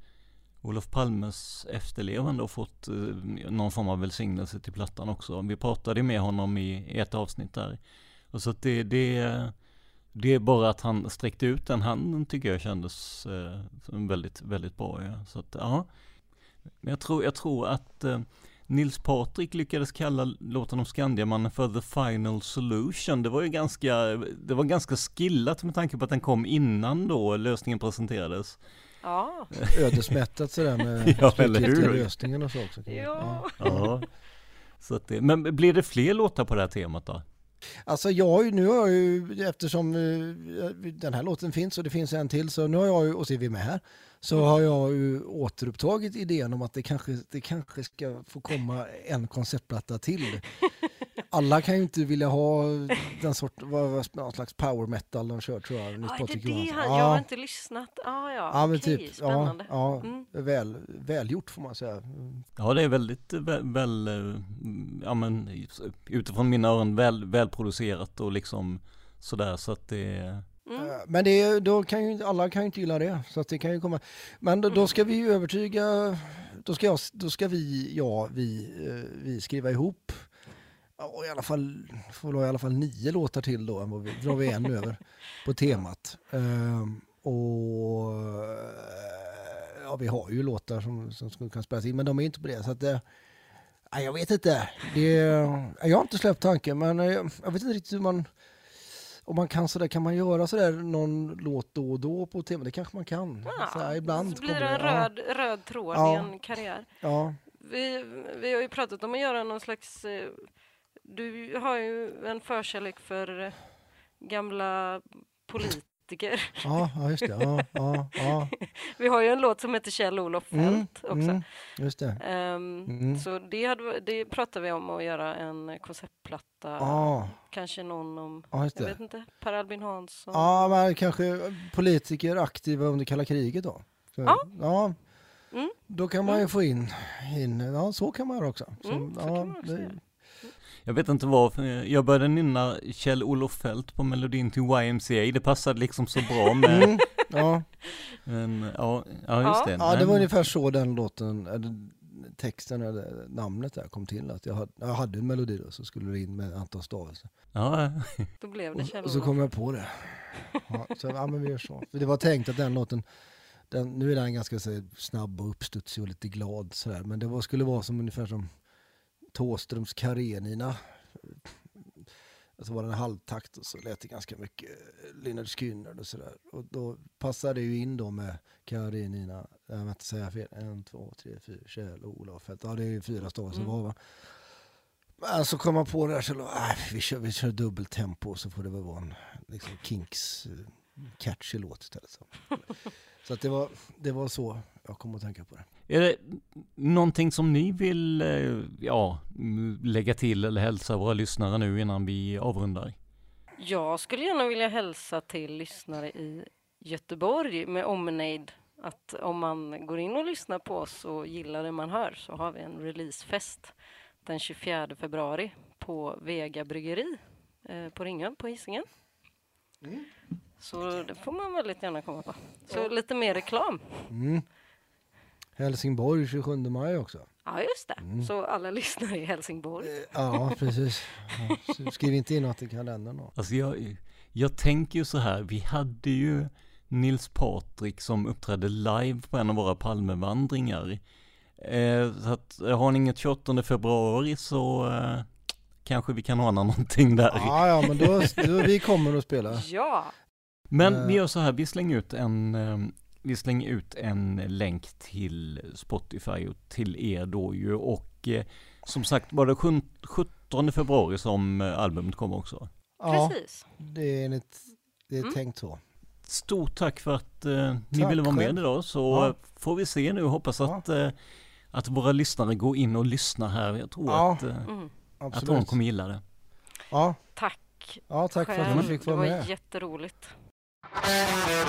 Olof Palmes efterlevande och fått eh, någon form av välsignelse till plattan också. Vi pratade med honom i ett avsnitt där. Och så att det, det, det är bara att han sträckte ut den handen tycker jag kändes eh, väldigt, väldigt bra. Ja. Så att, ja. Men jag tror, jag tror att eh, Nils Patrik lyckades kalla låten om Skandiamannen för The Final Solution. Det var ju ganska, det var ganska skillat med tanke på att den kom innan då lösningen presenterades. Ja. Ödesmättat sådär med Ja, eller slutgiltiga hur? lösningen och så också. Ja. Ja. Så att det, men blir det fler låtar på det här temat då? Alltså jag har ju, nu har jag ju, eftersom eh, den här låten finns och det finns en till, så nu har jag ju, och så är vi med här, så har jag ju återupptagit idén om att det kanske, det kanske ska få komma en konceptplatta till. alla kan ju inte vilja ha den sort, vad, vad, någon slags power metal de kör tror jag. Ja, är det det han, jag har inte lyssnat. Ah, ja, Ja men typ, ja, spännande. ja Mm. väl, välgjort får man säga. Ja det är väldigt väl, väl eh, ja men utifrån mina öron väl, välproducerat och liksom sådär så att det Mm. Eh, Men det då kan ju, alla kan ju inte gilla det. Så att det kan ju komma. Men då, då ska vi ju övertyga, då ska, jag, då ska vi, ja, vi, eh, vi skriva ihop ja, i alla fall, får ha i alla fall nio låtar till då, än vad vi, drar vi en över på temat. Ehm, och eh, ja, vi har ju låtar som, som skulle kunna spelas in, men de är inte på det. Så att nej, jag vet inte. Det, jag har inte släppt tanken, men eh, jag vet inte riktigt hur man om man kan sådär, kan man göra sådär någon låt då och då på tema? Det kanske man kan. så här, ibland Så blir det en röd, röd tråd Ja. i en karriär. Ja. Vi, vi har ju pratat om att göra någon slags... eh, Du har ju en förkärlek för eh, gamla politiker. Ja, ja, just det. Ja, ja, ja. Vi har ju en låt som heter Kjell-Olof Mm, Feldt också. mm, just det. Ehm, Mm. Så det, hade, det pratade vi om att göra en konceptplatta. Ah. Kanske någon om, Ja, jag vet inte, Per Albin Hansson. Ja, men kanske politiker aktiva under kalla kriget då. Så, Ja. ja. Mm. Då kan man ju få in, in, ja så kan man göra också. Så, Mm, så Jag vet inte vad, jag började nynna Kjell-Olof Fält på melodin till YMCA, det passade liksom så bra med Mm, ja. Men, ja, ja just det. Ja, det var ungefär så den låten, eller texten eller namnet där kom till. Att jag hade, jag hade en melodi då, så skulle det in med antal stavelser. Ja, Då blev det Och, och så Kjell-Olof. kom jag på det. Ja, så, ja men vi gör så. För det var tänkt att den låten, den, nu är den ganska så, snabb och uppstudsig och lite glad sådär. Men det var, skulle vara som ungefär som Thåströms Karenina. Alltså var det en halvtakt och så lät det ganska mycket Lynyrd Skynyrd och sådär. Och då passade det ju in då med Karenina, jag vill inte säga fel, en, två, tre, fyra, Kjell, Olof. Ja det är ju fyra stavelser Mm. var va. Men så kom man på det där så äh, vi, kör, vi kör dubbeltempo så får det väl vara en liksom, Kinks eh, catchy låt istället. Så, så att det, var, det var så jag kom att tänka på det. Är det någonting som ni vill, eh, ja, lägga till eller hälsa våra lyssnare nu innan vi avrundar? Jag skulle gärna vilja hälsa till lyssnare i Göteborg med omnejd att om man går in och lyssnar på oss och gillar det man hör så har vi en releasefest den 24 februari på Vega bryggeri eh, på Ringön på Hisingen. Så det får man väldigt gärna komma på. Så lite mer reklam. Mm. Helsingborg 27 maj också. Ja, just det. Så alla lyssnare i Helsingborg. Ja, precis. Ja, så skriv inte in något i kalendern då. Alltså jag, jag tänker ju så här, vi hade ju Nils Patrik som uppträdde live på en av våra Palmevandringar. Eh, så att eh, har ni inget 28 februari så eh, kanske vi kan ordna någonting där. Ja, ja, men då, då vi kommer att spela. Ja! Men Eh. vi gör så här, vi slänger ut en eh, vi slänger ut en länk till Spotify och till er då ju och eh, som sagt var det sjun- 17 februari som eh, albumet kommer också. Ja, Precis. det är, enligt, det är Mm. tänkt så. Stort tack för att eh, ni Tack ville vara med själv. idag så Ja. eh, får vi se nu hoppas Ja. att, eh, att våra lyssnare går in och lyssnar här. Jag tror Ja, att, eh, Mm. att de kommer gilla det. Ja, Tack ja tack för att själv. ni fick Det vara var Thank you.